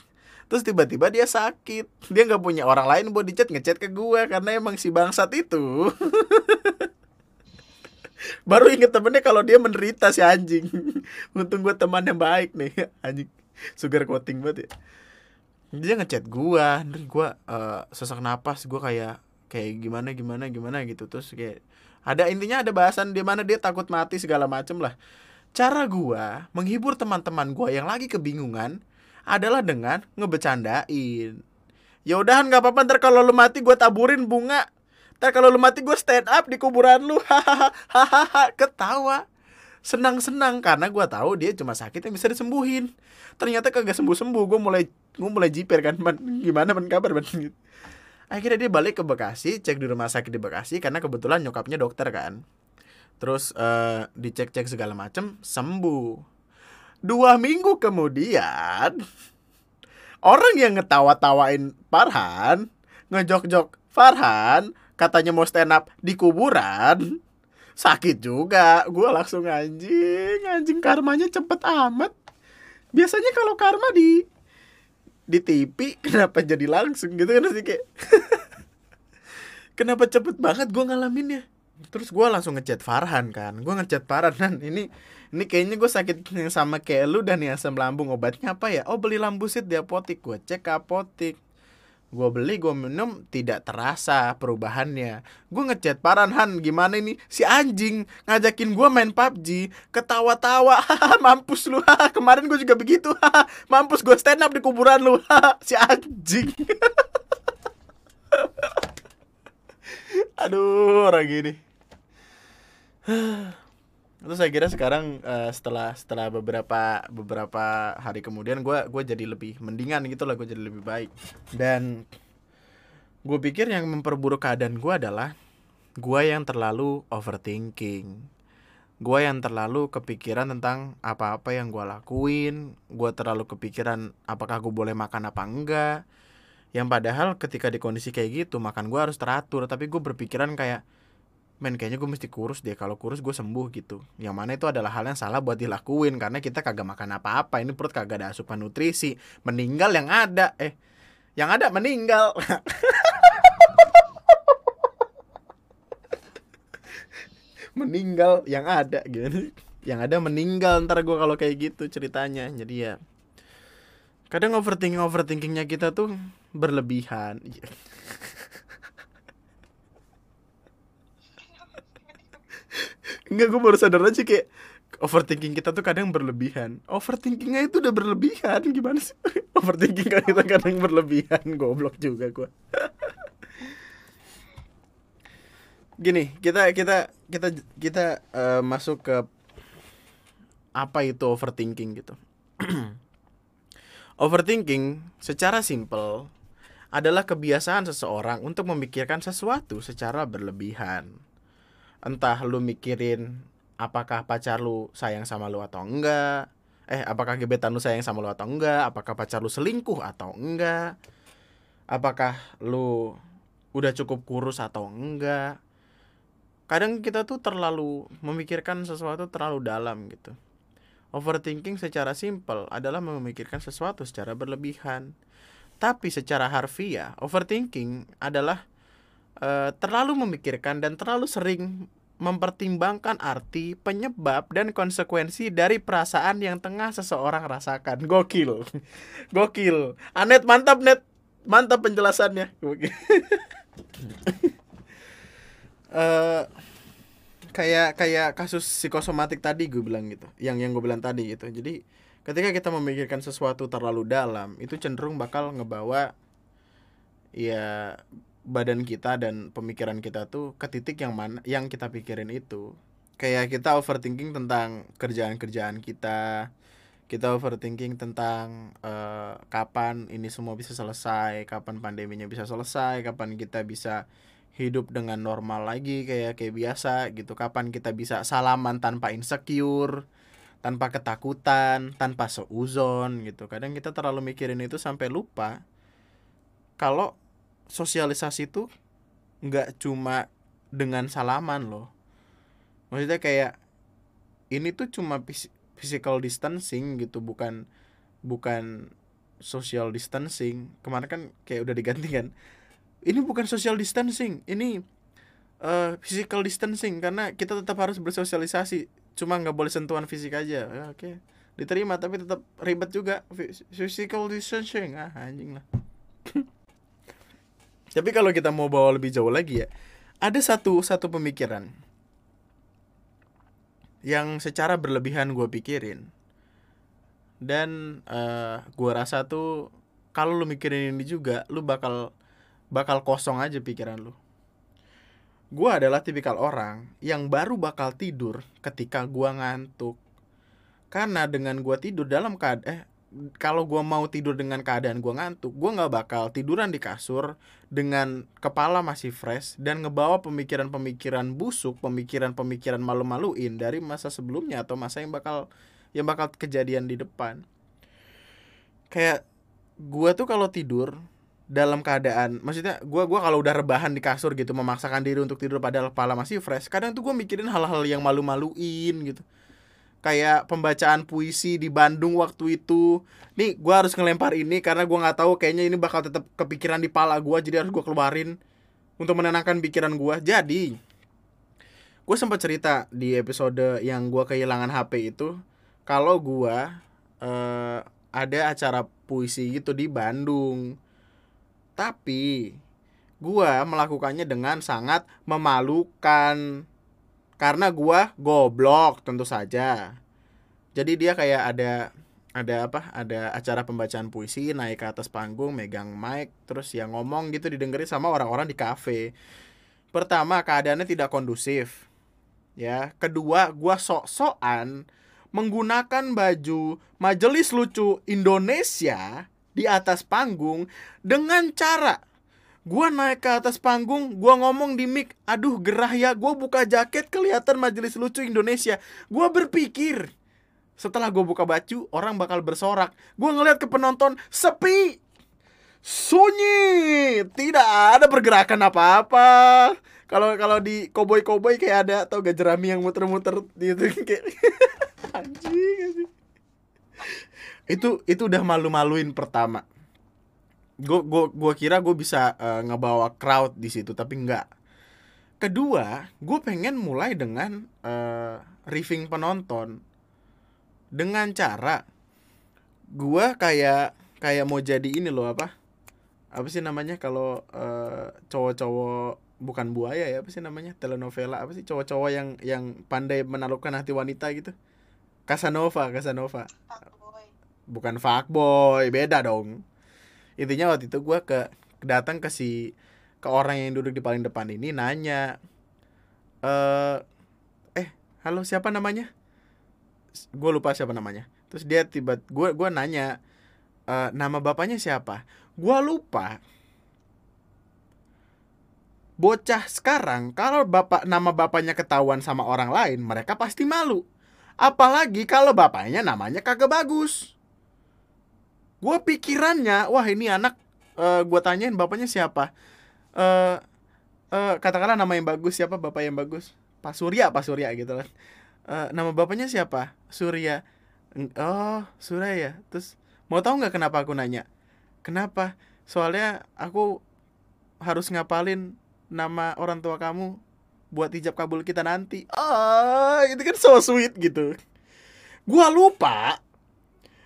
Terus tiba-tiba dia sakit. Dia nggak punya orang lain buat dicat ngechat ke gua karena emang si bangsat itu. <laughs> Baru inget temennya kalau dia menderita si anjing. <laughs> Untung gue teman yang baik nih anjing. Sugar coating banget ya. Dia ngechat gua terus gua eh, sesak napas gua kayak kayak gimana gimana gimana gitu. Terus kayak ada intinya ada bahasan di mana dia takut mati segala macem lah cara gua menghibur teman-teman gua yang lagi kebingungan adalah dengan ngebecandain. Ya udahan nggak apa-apa ntar kalau lu mati gua taburin bunga. Ntar kalau lu mati gua stand up di kuburan lu. <laughs> Hahaha ketawa. Senang-senang karena gua tahu dia cuma sakit yang bisa disembuhin. Ternyata kagak sembuh-sembuh gue mulai gue mulai jiper kan man. Gimana man? Kabar man? Akhirnya dia balik ke Bekasi cek di rumah sakit di Bekasi karena kebetulan nyokapnya dokter kan terus eh, dicek-cek segala macem sembuh. Dua minggu kemudian orang yang ngetawa-tawain Farhan ngejok-jok Farhan katanya mau stand up di kuburan sakit juga. Gue langsung anjing anjing karmanya cepet amat. Biasanya kalau karma di di TV <laughs> kenapa jadi langsung gitu kan? Sih kayak <laughs> kenapa cepet banget gue ngalaminnya terus gue langsung ngechat Farhan kan. Gue ngechat Farhan dan ini ini kayaknya gue sakit sama kayak lu dan nih asam lambung. Obatnya apa ya? Oh beli lambusit di apotik. Gue cek ke apotik. Gue beli gue minum tidak terasa perubahannya. Gue ngechat Farhan Han gimana ini? Si anjing ngajakin gue main PUBG ketawa-tawa. <laughs> Mampus lu. Kemarin gue juga begitu. Mampus gue stand up di kuburan lu. Si anjing. <laughs> Aduh orang gini <gasps> terus saya kira sekarang eh, setelah setelah beberapa beberapa hari kemudian gue gue jadi lebih mendingan gitu lah gue jadi lebih baik. Dan gue pikir yang memperburuk keadaan gue adalah gue yang terlalu overthinking. Gue yang terlalu kepikiran tentang apa-apa yang gue lakuin. Gue terlalu kepikiran apakah gue boleh makan apa enggak. Yang padahal ketika di kondisi kayak gitu makan gue harus teratur. Tapi gue berpikiran kayak men kayaknya gue mesti kurus deh. Kalau kurus gue sembuh gitu. Yang mana itu adalah hal yang salah buat dilakuin karena kita kagak makan apa-apa. Ini perut kagak ada asupan nutrisi. Meninggal yang ada. Eh yang ada meninggal. <laughs> Meninggal yang ada gitu. Yang ada meninggal ntar gue kalau kayak gitu ceritanya. Jadi ya kadang overthinking overthinkingnya kita tuh berlebihan <laughs> Enggak, gue baru sadar aja kayak overthinking kita tuh kadang berlebihan. Overthinkingnya itu udah berlebihan, gimana sih? <laughs> Overthinking kita kadang berlebihan, goblok juga gue. <laughs> Gini, kita kita kita kita eh, masuk ke apa itu overthinking gitu. <clears throat> overthinking secara simpel adalah kebiasaan seseorang untuk memikirkan sesuatu secara berlebihan entah lu mikirin apakah pacar lu sayang sama lu atau enggak. Eh apakah gebetan lu sayang sama lu atau enggak? Apakah pacar lu selingkuh atau enggak? Apakah lu udah cukup kurus atau enggak? Kadang kita tuh terlalu memikirkan sesuatu terlalu dalam gitu. Overthinking secara simpel adalah memikirkan sesuatu secara berlebihan. Tapi secara harfiah overthinking adalah eh, terlalu memikirkan dan terlalu sering mempertimbangkan arti, penyebab, dan konsekuensi dari perasaan yang tengah seseorang rasakan. Gokil. <laughs> Gokil. Anet mantap, Net. Mantap penjelasannya. <laughs> Eh, kayak kayak kasus psikosomatik tadi gue bilang gitu. Yang yang gue bilang tadi gitu. Jadi ketika kita memikirkan sesuatu terlalu dalam, itu cenderung bakal ngebawa ya badan kita dan pemikiran kita tuh ke titik yang mana yang kita pikirin itu. Kayak kita overthinking tentang kerjaan-kerjaan kita kita overthinking tentang eh, kapan ini semua bisa selesai kapan pandeminya bisa selesai kapan kita bisa hidup dengan normal lagi kayak kayak biasa gitu. Kapan kita bisa salaman tanpa insecure tanpa ketakutan tanpa seuzon gitu. Kadang kita terlalu mikirin itu sampai lupa kalau sosialisasi itu nggak cuma dengan salaman loh. Maksudnya kayak ini tuh cuma phys- physical distancing gitu bukan bukan social distancing. Kemarin kan kayak udah diganti kan. Ini bukan social distancing ini eh, physical distancing karena kita tetap harus bersosialisasi. Cuma nggak boleh sentuhan fisik aja. Ya, oke. Diterima tapi tetap ribet juga. Phys- physical distancing. Ah anjing lah <laughs> tapi kalau kita mau bawa lebih jauh lagi ya ada satu satu pemikiran yang secara berlebihan gue pikirin. Dan eh gue rasa tuh kalau lu mikirin ini juga lu bakal bakal kosong aja pikiran lu. Gue adalah tipikal orang yang baru bakal tidur ketika gua ngantuk. Karena dengan gua tidur dalam keadaan eh kalau gua mau tidur dengan keadaan gua ngantuk gua nggak bakal tiduran di kasur dengan kepala masih fresh dan ngebawa pemikiran-pemikiran busuk pemikiran-pemikiran malu-maluin dari masa sebelumnya atau masa yang bakal yang bakal kejadian di depan. Kayak gua tuh kalau tidur dalam keadaan maksudnya gua gua kalau udah rebahan di kasur gitu memaksakan diri untuk tidur padahal kepala masih fresh kadang tuh gue mikirin hal-hal yang malu-maluin gitu kayak pembacaan puisi di Bandung waktu itu. Nih gua harus ngelempar ini karena gua nggak tahu kayaknya ini bakal tetap kepikiran di pala gua jadi harus gua keluarin untuk menenangkan pikiran gua. Jadi gue sempat cerita di episode yang gua kehilangan HP itu kalau gua eh, ada acara puisi gitu di Bandung. Tapi gua melakukannya dengan sangat memalukan karena gua goblok tentu saja. Jadi dia kayak ada ada apa? Ada acara pembacaan puisi naik ke atas panggung megang mic terus yang ngomong gitu didengerin sama orang-orang di kafe. Pertama keadaannya tidak kondusif. Ya, kedua gua sok-sokan menggunakan baju Majelis Lucu Indonesia di atas panggung dengan cara gua naik ke atas panggung, gua ngomong di mic, aduh gerah ya, gua buka jaket kelihatan Majelis Lucu Indonesia. Gua berpikir setelah gua buka baju, orang bakal bersorak. Gua ngeliat ke penonton, sepi. Sunyi, tidak ada pergerakan apa-apa. Kalau kalau di koboi-koboi kayak ada atau gak jerami yang muter-muter gitu <laughs> kayak <laughs> anjing, anjing. Itu itu udah malu-maluin pertama gue gua gua kira gue bisa eh, ngebawa crowd di situ tapi enggak kedua gue pengen mulai dengan eh, riffing penonton. Dengan cara gue kayak kayak mau jadi ini loh apa? Apa sih namanya kalau eh, cowok-cowok bukan buaya ya apa sih namanya? Telenovela apa sih? Cowok-cowok yang yang pandai menaklukkan hati wanita gitu. Casanova Casanova. Fuckboy. Bukan fuckboy beda dong intinya waktu itu gue ke datang ke si ke orang yang duduk di paling depan ini nanya eh eh halo siapa namanya? Gue lupa siapa namanya. Terus dia tiba gue gua nanya "Eh, nama bapaknya siapa? Gue lupa. Bocah sekarang kalau bapak nama bapaknya ketahuan sama orang lain mereka pasti malu. Apalagi kalau bapaknya namanya kagak bagus gue pikirannya wah ini anak eh gue tanyain bapaknya siapa. Eh eh katakanlah nama yang bagus siapa bapak yang bagus? Pak Surya Pak Surya gitu kan Eh, nama bapaknya siapa? Surya. Oh Surya ya terus mau tahu nggak kenapa aku nanya? Kenapa? Soalnya aku harus ngapalin nama orang tua kamu buat hijab kabul kita nanti. Ah itu kan so sweet gitu. Gua lupa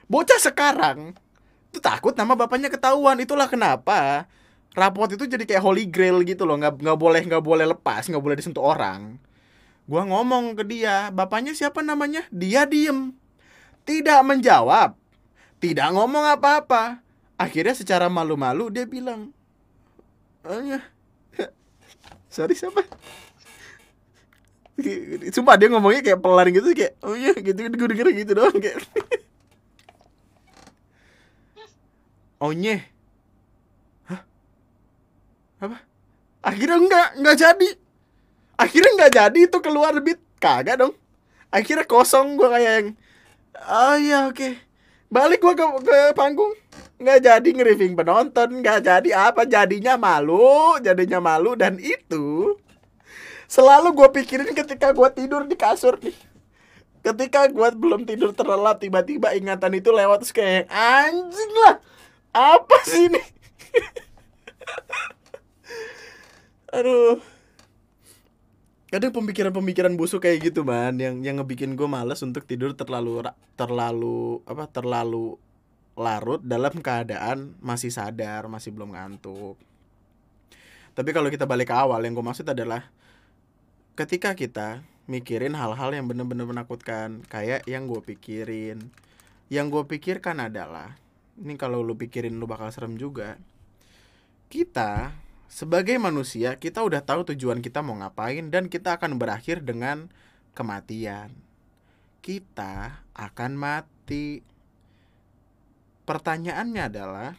bocah sekarang takut nama bapaknya ketahuan. Itulah kenapa rapot itu jadi kayak holy grail gitu loh. Nggak nggak boleh nggak boleh lepas nggak boleh disentuh orang. Gua ngomong ke dia bapaknya siapa namanya? Dia diem. Tidak menjawab. Tidak ngomong apa-apa. Akhirnya secara malu-malu dia bilang <laughs> sorry siapa? <laughs> Sumpah dia ngomongnya kayak pelan gitu kayak oh iya gitu gue denger gitu doang kayak <laughs> Onye Hah? Apa? akhirnya enggak enggak jadi. Akhirnya enggak jadi itu keluar beat kagak dong. Akhirnya kosong gua kayak yang oh iya oke. Balik gua ke, ke panggung. Nggak jadi nge-riffing penonton nggak jadi apa jadinya malu jadinya malu dan itu selalu gue pikirin ketika gue tidur di kasur nih. Ketika gue belum tidur terlelap tiba-tiba ingatan itu lewat terus kayak anjing lah apa sih ini? Aduh. Kadang pemikiran-pemikiran busuk kayak gitu man. Yang yang ngebikin gue males untuk tidur terlalu terlalu apa terlalu larut dalam keadaan masih sadar masih belum ngantuk. Tapi kalau kita balik ke awal yang gue maksud adalah ketika kita mikirin hal-hal yang bener-bener menakutkan kayak yang gue pikirin yang gue pikirkan adalah ini kalau lu pikirin lu bakal serem juga. Kita sebagai manusia kita udah tahu tujuan kita mau ngapain dan kita akan berakhir dengan kematian. Kita akan mati. Pertanyaannya adalah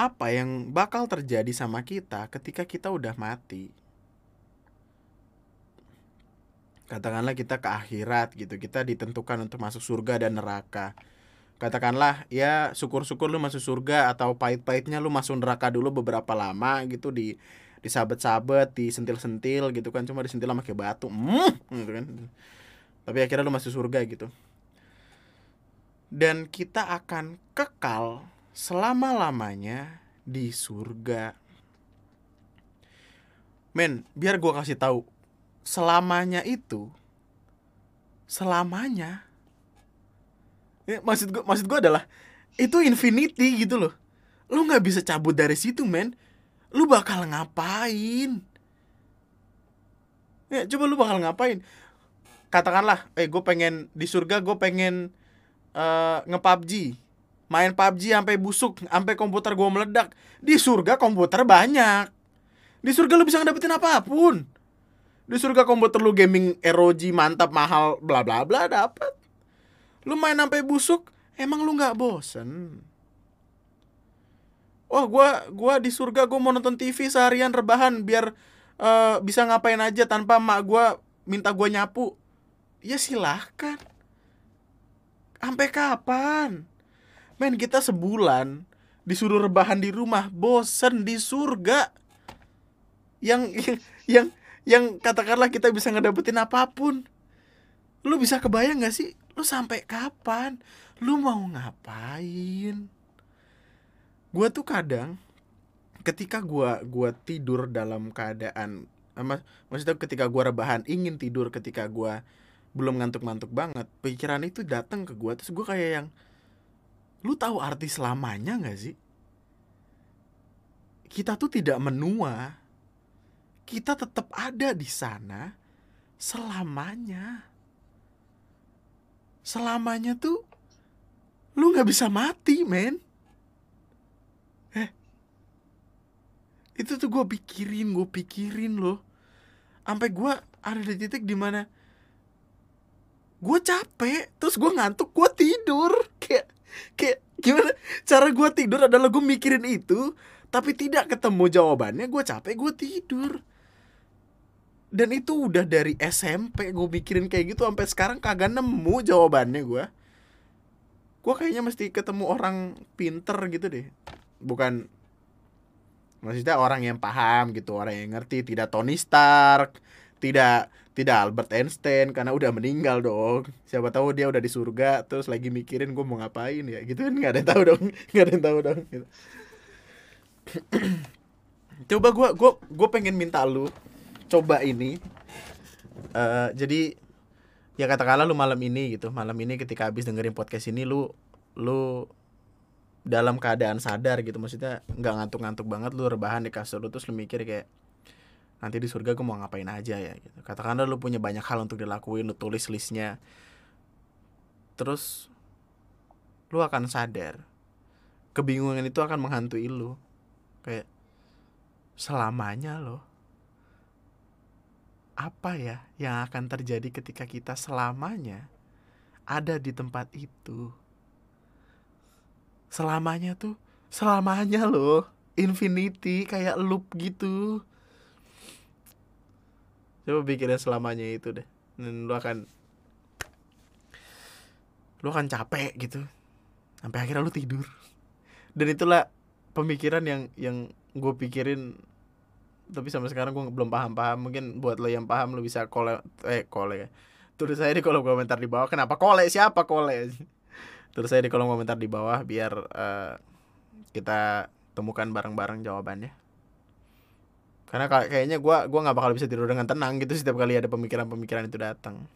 apa yang bakal terjadi sama kita ketika kita udah mati? Katakanlah kita ke akhirat gitu kita ditentukan untuk masuk surga dan neraka katakanlah ya syukur-syukur lu masuk surga atau pahit-pahitnya lu masuk neraka dulu beberapa lama gitu di disabet-sabet disentil-sentil gitu kan cuma disentil sama kayak batu mm, gitu kan. Tapi akhirnya lu masuk surga gitu. Dan kita akan kekal selama-lamanya di surga. Men biar gua kasih tahu selamanya itu selamanya ya, maksud gue maksud gue adalah itu infinity gitu loh. Lu nggak bisa cabut dari situ men. Lu bakal ngapain? Ya coba lu bakal ngapain? Katakanlah eh gue pengen di surga gue pengen uh, nge PUBG main PUBG sampai busuk sampai komputer gue meledak. Di surga komputer banyak. Di surga lu bisa ngedapetin apa pun. Di surga komputer lu gaming ROG mantap mahal bla bla bla dapat lu main sampai busuk emang lu nggak bosen? Wah gua gua di surga gua mau nonton TV seharian rebahan biar uh, bisa ngapain aja tanpa mak gua minta gua nyapu. Ya silahkan. Sampai kapan? Men kita sebulan disuruh rebahan di rumah bosen di surga. Yang yang yang katakanlah kita bisa ngedapetin apa pun. Lu bisa kebayang gak sih lu sampai kapan? Lu mau ngapain? Gua tuh kadang ketika gua gua tidur dalam keadaan eh, mak- maksudnya ketika gua rebahan ingin tidur ketika gua belum ngantuk-ngantuk banget pikiran itu datang ke gua terus gua kayak yang lu tahu arti selamanya nggak sih? Kita tuh tidak menua. Kita tetap ada di sana selamanya. Selamanya tuh lu nggak bisa mati, men. Eh, itu tuh gue pikirin, gue pikirin loh. Sampai gue ada di titik di mana gue capek, terus gue ngantuk, gue tidur. Kayak, kayak gimana? Cara gue tidur adalah gue mikirin itu, tapi tidak ketemu jawabannya, gue capek, gue tidur dan itu udah dari SMP gue mikirin kayak gitu sampai sekarang kagak nemu jawabannya gue gue kayaknya mesti ketemu orang pinter gitu deh. Bukan maksudnya orang yang paham gitu orang yang ngerti. Tidak Tony Stark tidak tidak Albert Einstein karena udah meninggal dong. Siapa tahu dia udah di surga terus lagi mikirin gue mau ngapain ya. Gitu kan nggak ada yang tahu dong <laughs> nggak ada yang tahu dong gitu. <clears throat> coba gue gue gue pengen minta lu coba ini eh jadi ya katakanlah lu malam ini gitu malam ini ketika habis dengerin podcast ini lu lu dalam keadaan sadar gitu maksudnya nggak ngantuk-ngantuk banget lu rebahan di kasur lu terus lu mikir kayak nanti di surga gue mau ngapain aja ya gitu. Katakanlah lu punya banyak hal untuk dilakuin lu tulis listnya terus lu akan sadar kebingungan itu akan menghantui lu kayak selamanya loh apa ya yang akan terjadi ketika kita selamanya ada di tempat itu? Selamanya tuh selamanya loh infinity kayak loop gitu. Coba pikirin selamanya itu deh dan lu akan lu akan capek gitu sampai akhirnya lu tidur. Dan itulah pemikiran yang yang gue pikirin tapi sampai sekarang gue belum paham. Paham mungkin buat lo yang paham lo bisa kole eh kole ya. Tulis saya di kolom komentar di bawah kenapa kole? Siapa kole? <laughs> Tulis saya di kolom komentar di bawah biar uh, kita temukan bareng-bareng jawabannya. Karena kayaknya gue gua nggak bakal bisa tidur dengan tenang gitu setiap kali ada pemikiran-pemikiran itu datang.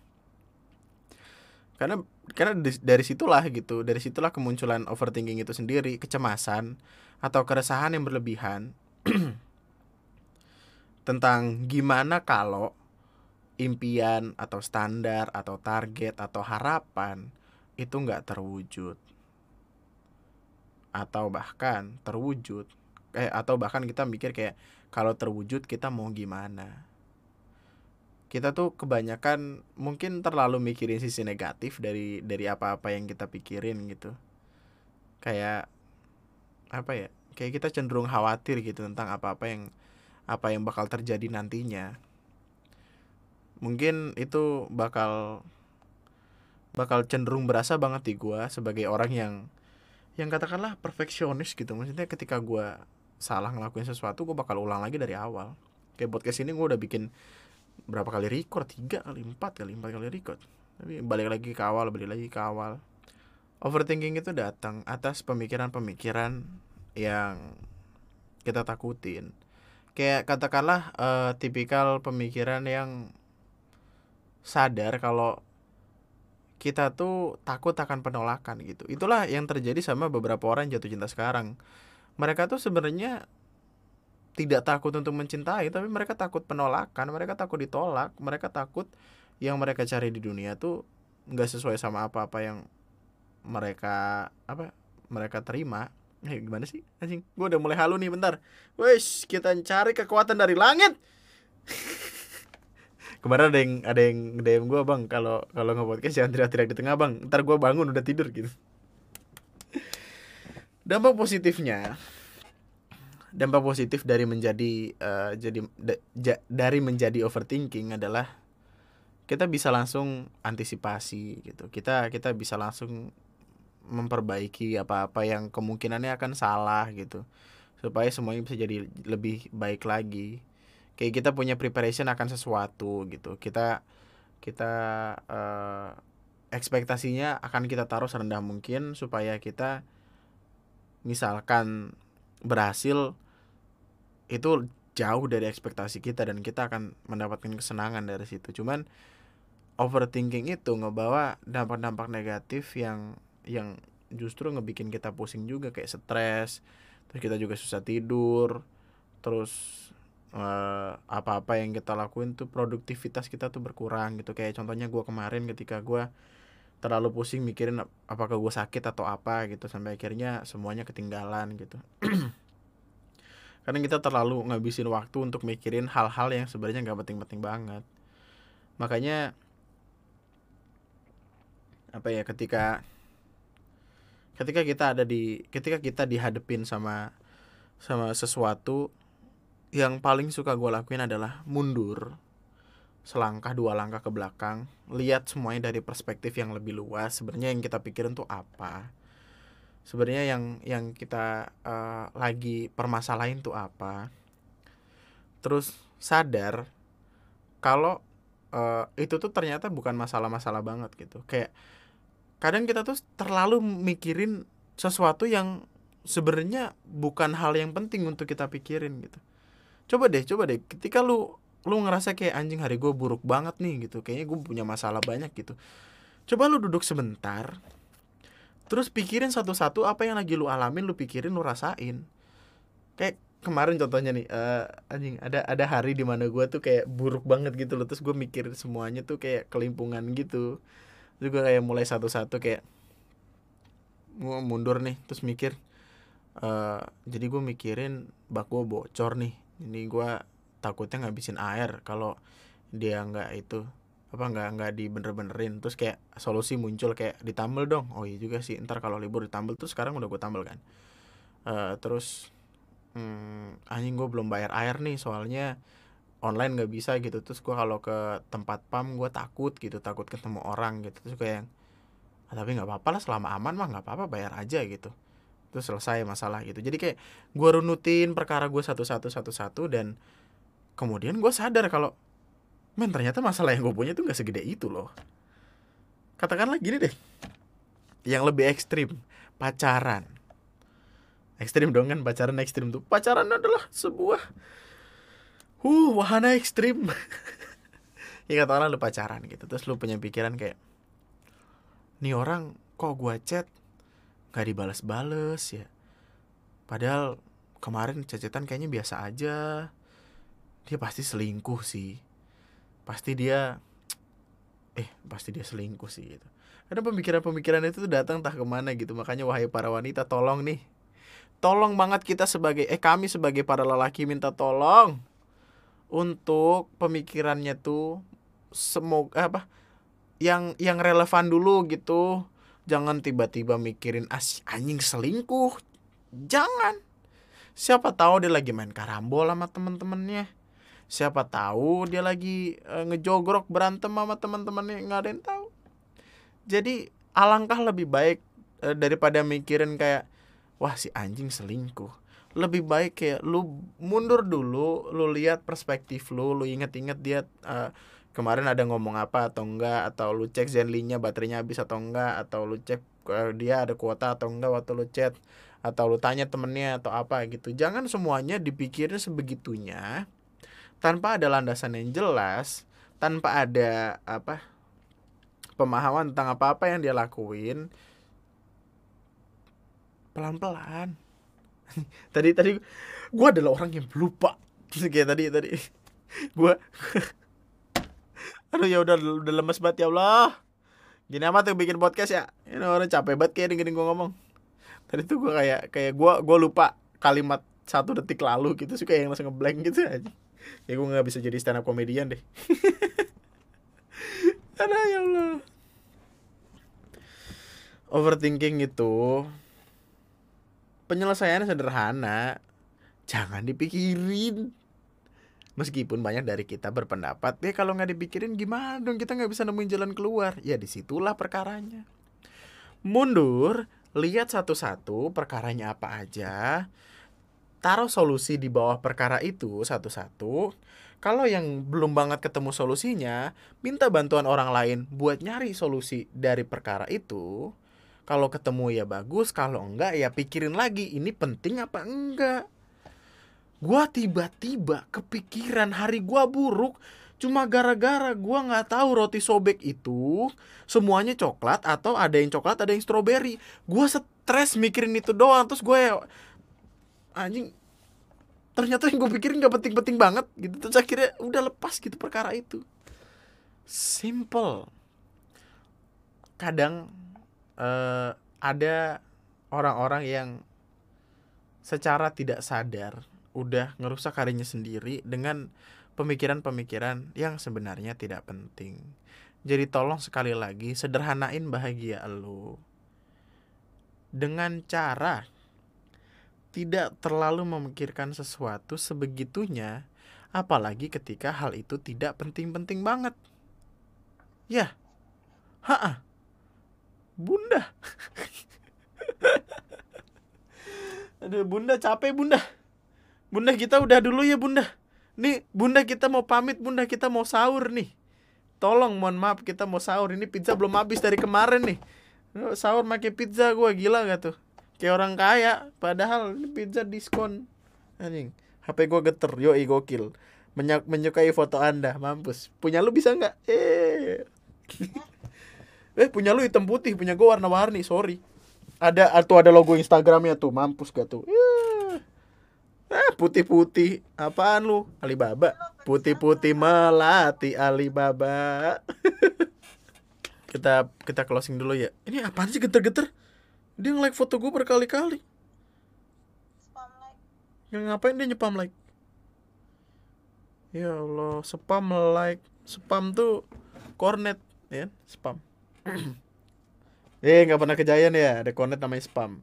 Karena karena dari situlah gitu dari situlah kemunculan overthinking itu sendiri kecemasan atau keresahan yang berlebihan <clears throat> tentang gimana kalau impian atau standar atau target atau harapan itu nggak terwujud. Atau bahkan terwujud. Eh atau bahkan kita mikir kayak kalau terwujud kita mau gimana? Kita tuh kebanyakan mungkin terlalu mikirin sisi negatif dari dari apa-apa yang kita pikirin gitu. Kayak apa ya kayak kita cenderung khawatir gitu tentang apa-apa yang apa yang bakal terjadi nantinya. Mungkin itu bakal bakal cenderung berasa banget di gua sebagai orang yang yang katakanlah perfeksionis gitu. Maksudnya ketika gua salah ngelakuin sesuatu gua bakal ulang lagi dari awal. Kayak podcast ini gua udah bikin berapa kali record? Tiga kali empat kali empat kali record. Tapi balik lagi ke awal balik lagi ke awal. Overthinking itu datang atas pemikiran-pemikiran yang kita takutin kayak katakanlah uh, tipikal pemikiran yang sadar kalau kita tuh takut akan penolakan gitu. Itulah yang terjadi sama beberapa orang jatuh cinta sekarang. Mereka tuh sebenarnya tidak takut untuk mencintai, tapi mereka takut penolakan, mereka takut ditolak, mereka takut yang mereka cari di dunia tuh nggak sesuai sama apa-apa yang mereka apa mereka terima Eh, gimana sih anjing? Gue udah mulai halu nih bentar. Wes, kita cari kekuatan dari langit. <laughs> Kemarin ada yang ada yang DM gue bang kalau kalau nge-podcast jangan teriak-teriak di tengah bang. Ntar gue bangun udah tidur gitu. Dampak positifnya, dampak positif dari menjadi uh, jadi da, ja, dari menjadi overthinking adalah kita bisa langsung antisipasi gitu. Kita kita bisa langsung memperbaiki apa-apa yang kemungkinannya akan salah gitu. Supaya semuanya bisa jadi lebih baik lagi. Kayak kita punya preparation akan sesuatu gitu. Kita kita uh, ekspektasinya akan kita taruh serendah mungkin supaya kita misalkan berhasil itu jauh dari ekspektasi kita dan kita akan mendapatkan kesenangan dari situ. Cuman overthinking itu ngebawa dampak-dampak negatif yang yang justru ngebikin kita pusing juga kayak stres terus kita juga susah tidur terus uh, apa-apa yang kita lakuin tuh produktivitas kita tuh berkurang gitu. Kayak contohnya gue kemarin ketika gue terlalu pusing mikirin apakah gue sakit atau apa gitu sampai akhirnya semuanya ketinggalan gitu. <clears throat> Karena kita terlalu ngabisin waktu untuk mikirin hal-hal yang sebenarnya nggak penting-penting banget. Makanya apa ya ketika ketika kita ada di ketika kita dihadepin sama sama sesuatu yang paling suka gue lakuin adalah mundur selangkah dua langkah ke belakang lihat semuanya dari perspektif yang lebih luas sebenarnya yang kita pikirin tuh apa? Sebenarnya yang yang kita uh, lagi permasalahin tuh apa? Terus sadar kalau uh, itu tuh ternyata bukan masalah-masalah banget gitu. Kayak kadang kita tuh terlalu mikirin sesuatu yang sebenarnya bukan hal yang penting untuk kita pikirin gitu. Coba deh coba deh. Ketika lu lu ngerasa kayak anjing hari gue buruk banget nih gitu. Kayaknya gue punya masalah banyak gitu. Coba lu duduk sebentar terus pikirin satu-satu apa yang lagi lu alamin lu pikirin lu rasain. Kayak kemarin contohnya nih uh, anjing ada ada hari di mana gue tuh kayak buruk banget gitu loh. Terus gue mikirin semuanya tuh kayak kelimpungan gitu juga kayak mulai satu-satu kayak gue mundur nih terus mikir uh, jadi gue mikirin bak gue bocor nih. Ini gue takutnya ngabisin air kalau dia nggak itu apa nggak nggak dibener-benerin. Terus kayak solusi muncul kayak ditambal dong. Oh iya juga sih ntar kalau libur ditambal terus sekarang udah gue tambal kan. Uh, terus hmm, anjing gue belum bayar air nih soalnya online nggak bisa gitu. Terus gue kalau ke tempat pam gue takut gitu takut ketemu orang gitu. Terus kayak yang "Ah, tapi nggak apa-apa lah selama aman mah nggak apa-apa bayar aja gitu. Terus selesai masalah gitu. Jadi kayak gue runutin perkara gue satu-satu satu-satu dan kemudian gue sadar kalau men ternyata masalah yang gue punya tuh nggak segede itu loh. Katakanlah gini deh yang lebih ekstrim pacaran. Ekstrim dong kan pacaran ekstrim tuh. Pacaran adalah sebuah uh wahana ekstrim. Ya katakanlah lu pacaran gitu. Terus lu punya pikiran kayak nih orang kok gua chat? Gak dibalas-bales ya. Padahal kemarin cecetan kayaknya biasa aja. Dia pasti selingkuh sih. Pasti dia eh pasti dia selingkuh sih gitu. Karena pemikiran-pemikiran itu tuh datang entah ke mana gitu. Makanya wahai para wanita tolong nih. Tolong banget kita sebagai eh kami sebagai para lelaki minta tolong untuk pemikirannya tuh semoga apa yang yang relevan dulu gitu. Jangan tiba-tiba mikirin as anjing selingkuh. Jangan. Siapa tahu dia lagi main karambol sama temen-temennya. Siapa tahu dia lagi eh, ngejogrok berantem sama teman-temannya nggak ada yang tahu. Jadi alangkah lebih baik eh, daripada mikirin kayak wah si anjing selingkuh lebih baik kayak lu mundur dulu lu lihat perspektif lu lu inget-inget dia eh, kemarin ada ngomong apa atau enggak atau lu cek Zenly-nya baterainya habis atau enggak atau lu cek eh, dia ada kuota atau enggak waktu lu chat atau lu tanya temennya atau apa gitu. Jangan semuanya dipikirin sebegitunya. Tanpa ada landasan yang jelas tanpa ada apa pemahaman tentang apa-apa yang dia lakuin pelan-pelan <laughs> tadi tadi gue adalah orang yang lupa. Kayak tadi tadi gue <laughs> aduh ya udah udah lemes banget ya Allah. Gini amat tuh bikin podcast ya. Ini orang capek banget kayak dengerin gue ngomong. Tadi tuh gue kayak kayak gue gue lupa kalimat satu detik lalu gitu. Kayak yang langsung ngeblank gitu aja. Ya gue nggak bisa jadi stand up komedian deh. <laughs> Aduh ya Allah. Overthinking itu penyelesaiannya sederhana. Jangan dipikirin. Meskipun banyak dari kita berpendapat ya kalau nggak dipikirin gimana dong? Kita nggak bisa nemuin jalan keluar. Ya di situlah perkaranya. Mundur lihat satu-satu perkaranya apa aja. Taruh solusi di bawah perkara itu satu-satu. Kalau yang belum banget ketemu solusinya minta bantuan orang lain buat nyari solusi dari perkara itu kalau ketemu ya bagus kalau enggak ya pikirin lagi ini penting apa enggak? Gua tiba-tiba kepikiran hari gua buruk. Cuma gara-gara gua nggak tahu roti sobek itu semuanya coklat atau ada yang coklat ada yang stroberi. Gua stres mikirin itu doang terus gue anjing ternyata yang gue pikirin gak penting-penting banget gitu. Terus akhirnya udah lepas gitu perkara itu. Simple. Kadang eh, ada orang-orang yang secara tidak sadar udah ngerusak harinya sendiri dengan pemikiran-pemikiran yang sebenarnya tidak penting. Jadi tolong sekali lagi sederhanain bahagia lo dengan cara tidak terlalu memikirkan sesuatu sebegitunya, apalagi ketika hal itu tidak penting-penting banget. Ya, ha Bunda. Aduh, Bunda capek, Bunda. Bunda kita udah dulu ya, Bunda. Nih, Bunda kita mau pamit, Bunda kita mau sahur nih. Tolong, mohon maaf kita mau sahur. Ini pizza belum habis dari kemarin nih. Sahur pakai pizza gua gila gak tuh? Kayak orang kaya, padahal ini pizza diskon. Anjing, HP gua geter, yo gokil. Menyak menyukai foto Anda, mampus. Punya lu bisa nggak? Eh. Eh, punya lu hitam putih, punya gua warna-warni, sorry. Ada atau ada logo Instagramnya tuh, mampus gak tuh? Eh. Putih-putih. Apaan lu? Alibaba. Putih-putih melati Alibaba. <laughs> kita kita closing dulu ya. Ini apaan sih geter-geter? Dia nge-like foto gue berkali-kali. spam like Yang ngapain dia nyepam like? Ya Allah, spam like. Spam tuh cornet, ya, spam. <clears throat> eh, nggak pernah kejadian ya, ada cornet namanya spam.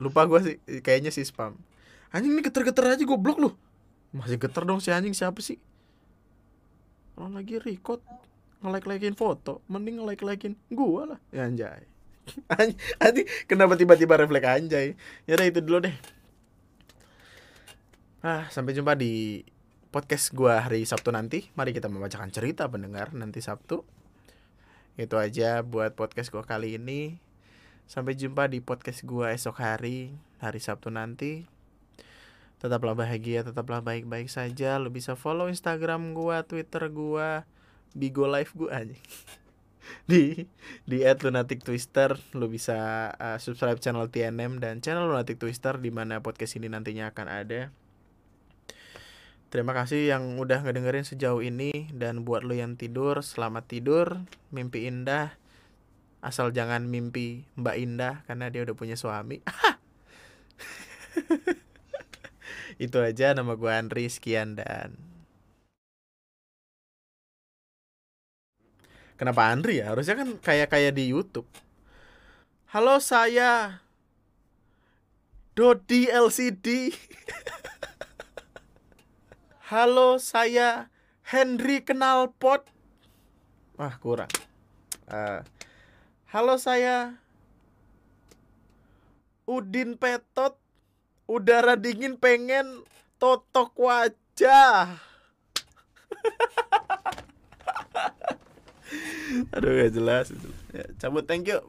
lupa gua sih kayaknya sih spam. Anjing ini geter-geter aja goblok lu. Masih geter dong si anjing siapa sih? Orang lagi record nge-like-likein foto mending nge-like-likein gua lah. Ya anjay. <laughs> Anj- anjing kenapa tiba-tiba refleks anjay? Ya udah itu dulu deh. Ah sampai jumpa di podcast gua hari Sabtu nanti. Mari kita membacakan cerita pendengar nanti Sabtu itu aja buat podcast gua kali ini. Sampai jumpa di podcast gua esok hari hari Sabtu nanti. Tetaplah bahagia tetaplah baik-baik saja. Lo bisa follow Instagram gua Twitter gua Bigo Live gua aja <laughs> di di @lunatic twister lo bisa uh, subscribe channel TNM dan channel lunatic twister di mana podcast ini nantinya akan ada Terima kasih yang udah ngedengerin sejauh ini dan buat lo yang tidur, selamat tidur, mimpi indah. Asal jangan mimpi Mbak Indah karena dia udah punya suami. <laughs> Itu aja nama gue Andri sekian dan Kenapa Andri ya? Harusnya kan kayak kayak di YouTube. Halo saya Dodi LCD. <laughs> Halo, saya Henry Kenalpot. Wah, kurang. Eh, halo, saya Udin Petot. Udara dingin pengen totok wajah. <laughs> Aduh, gak jelas. Ya, cabut, thank you.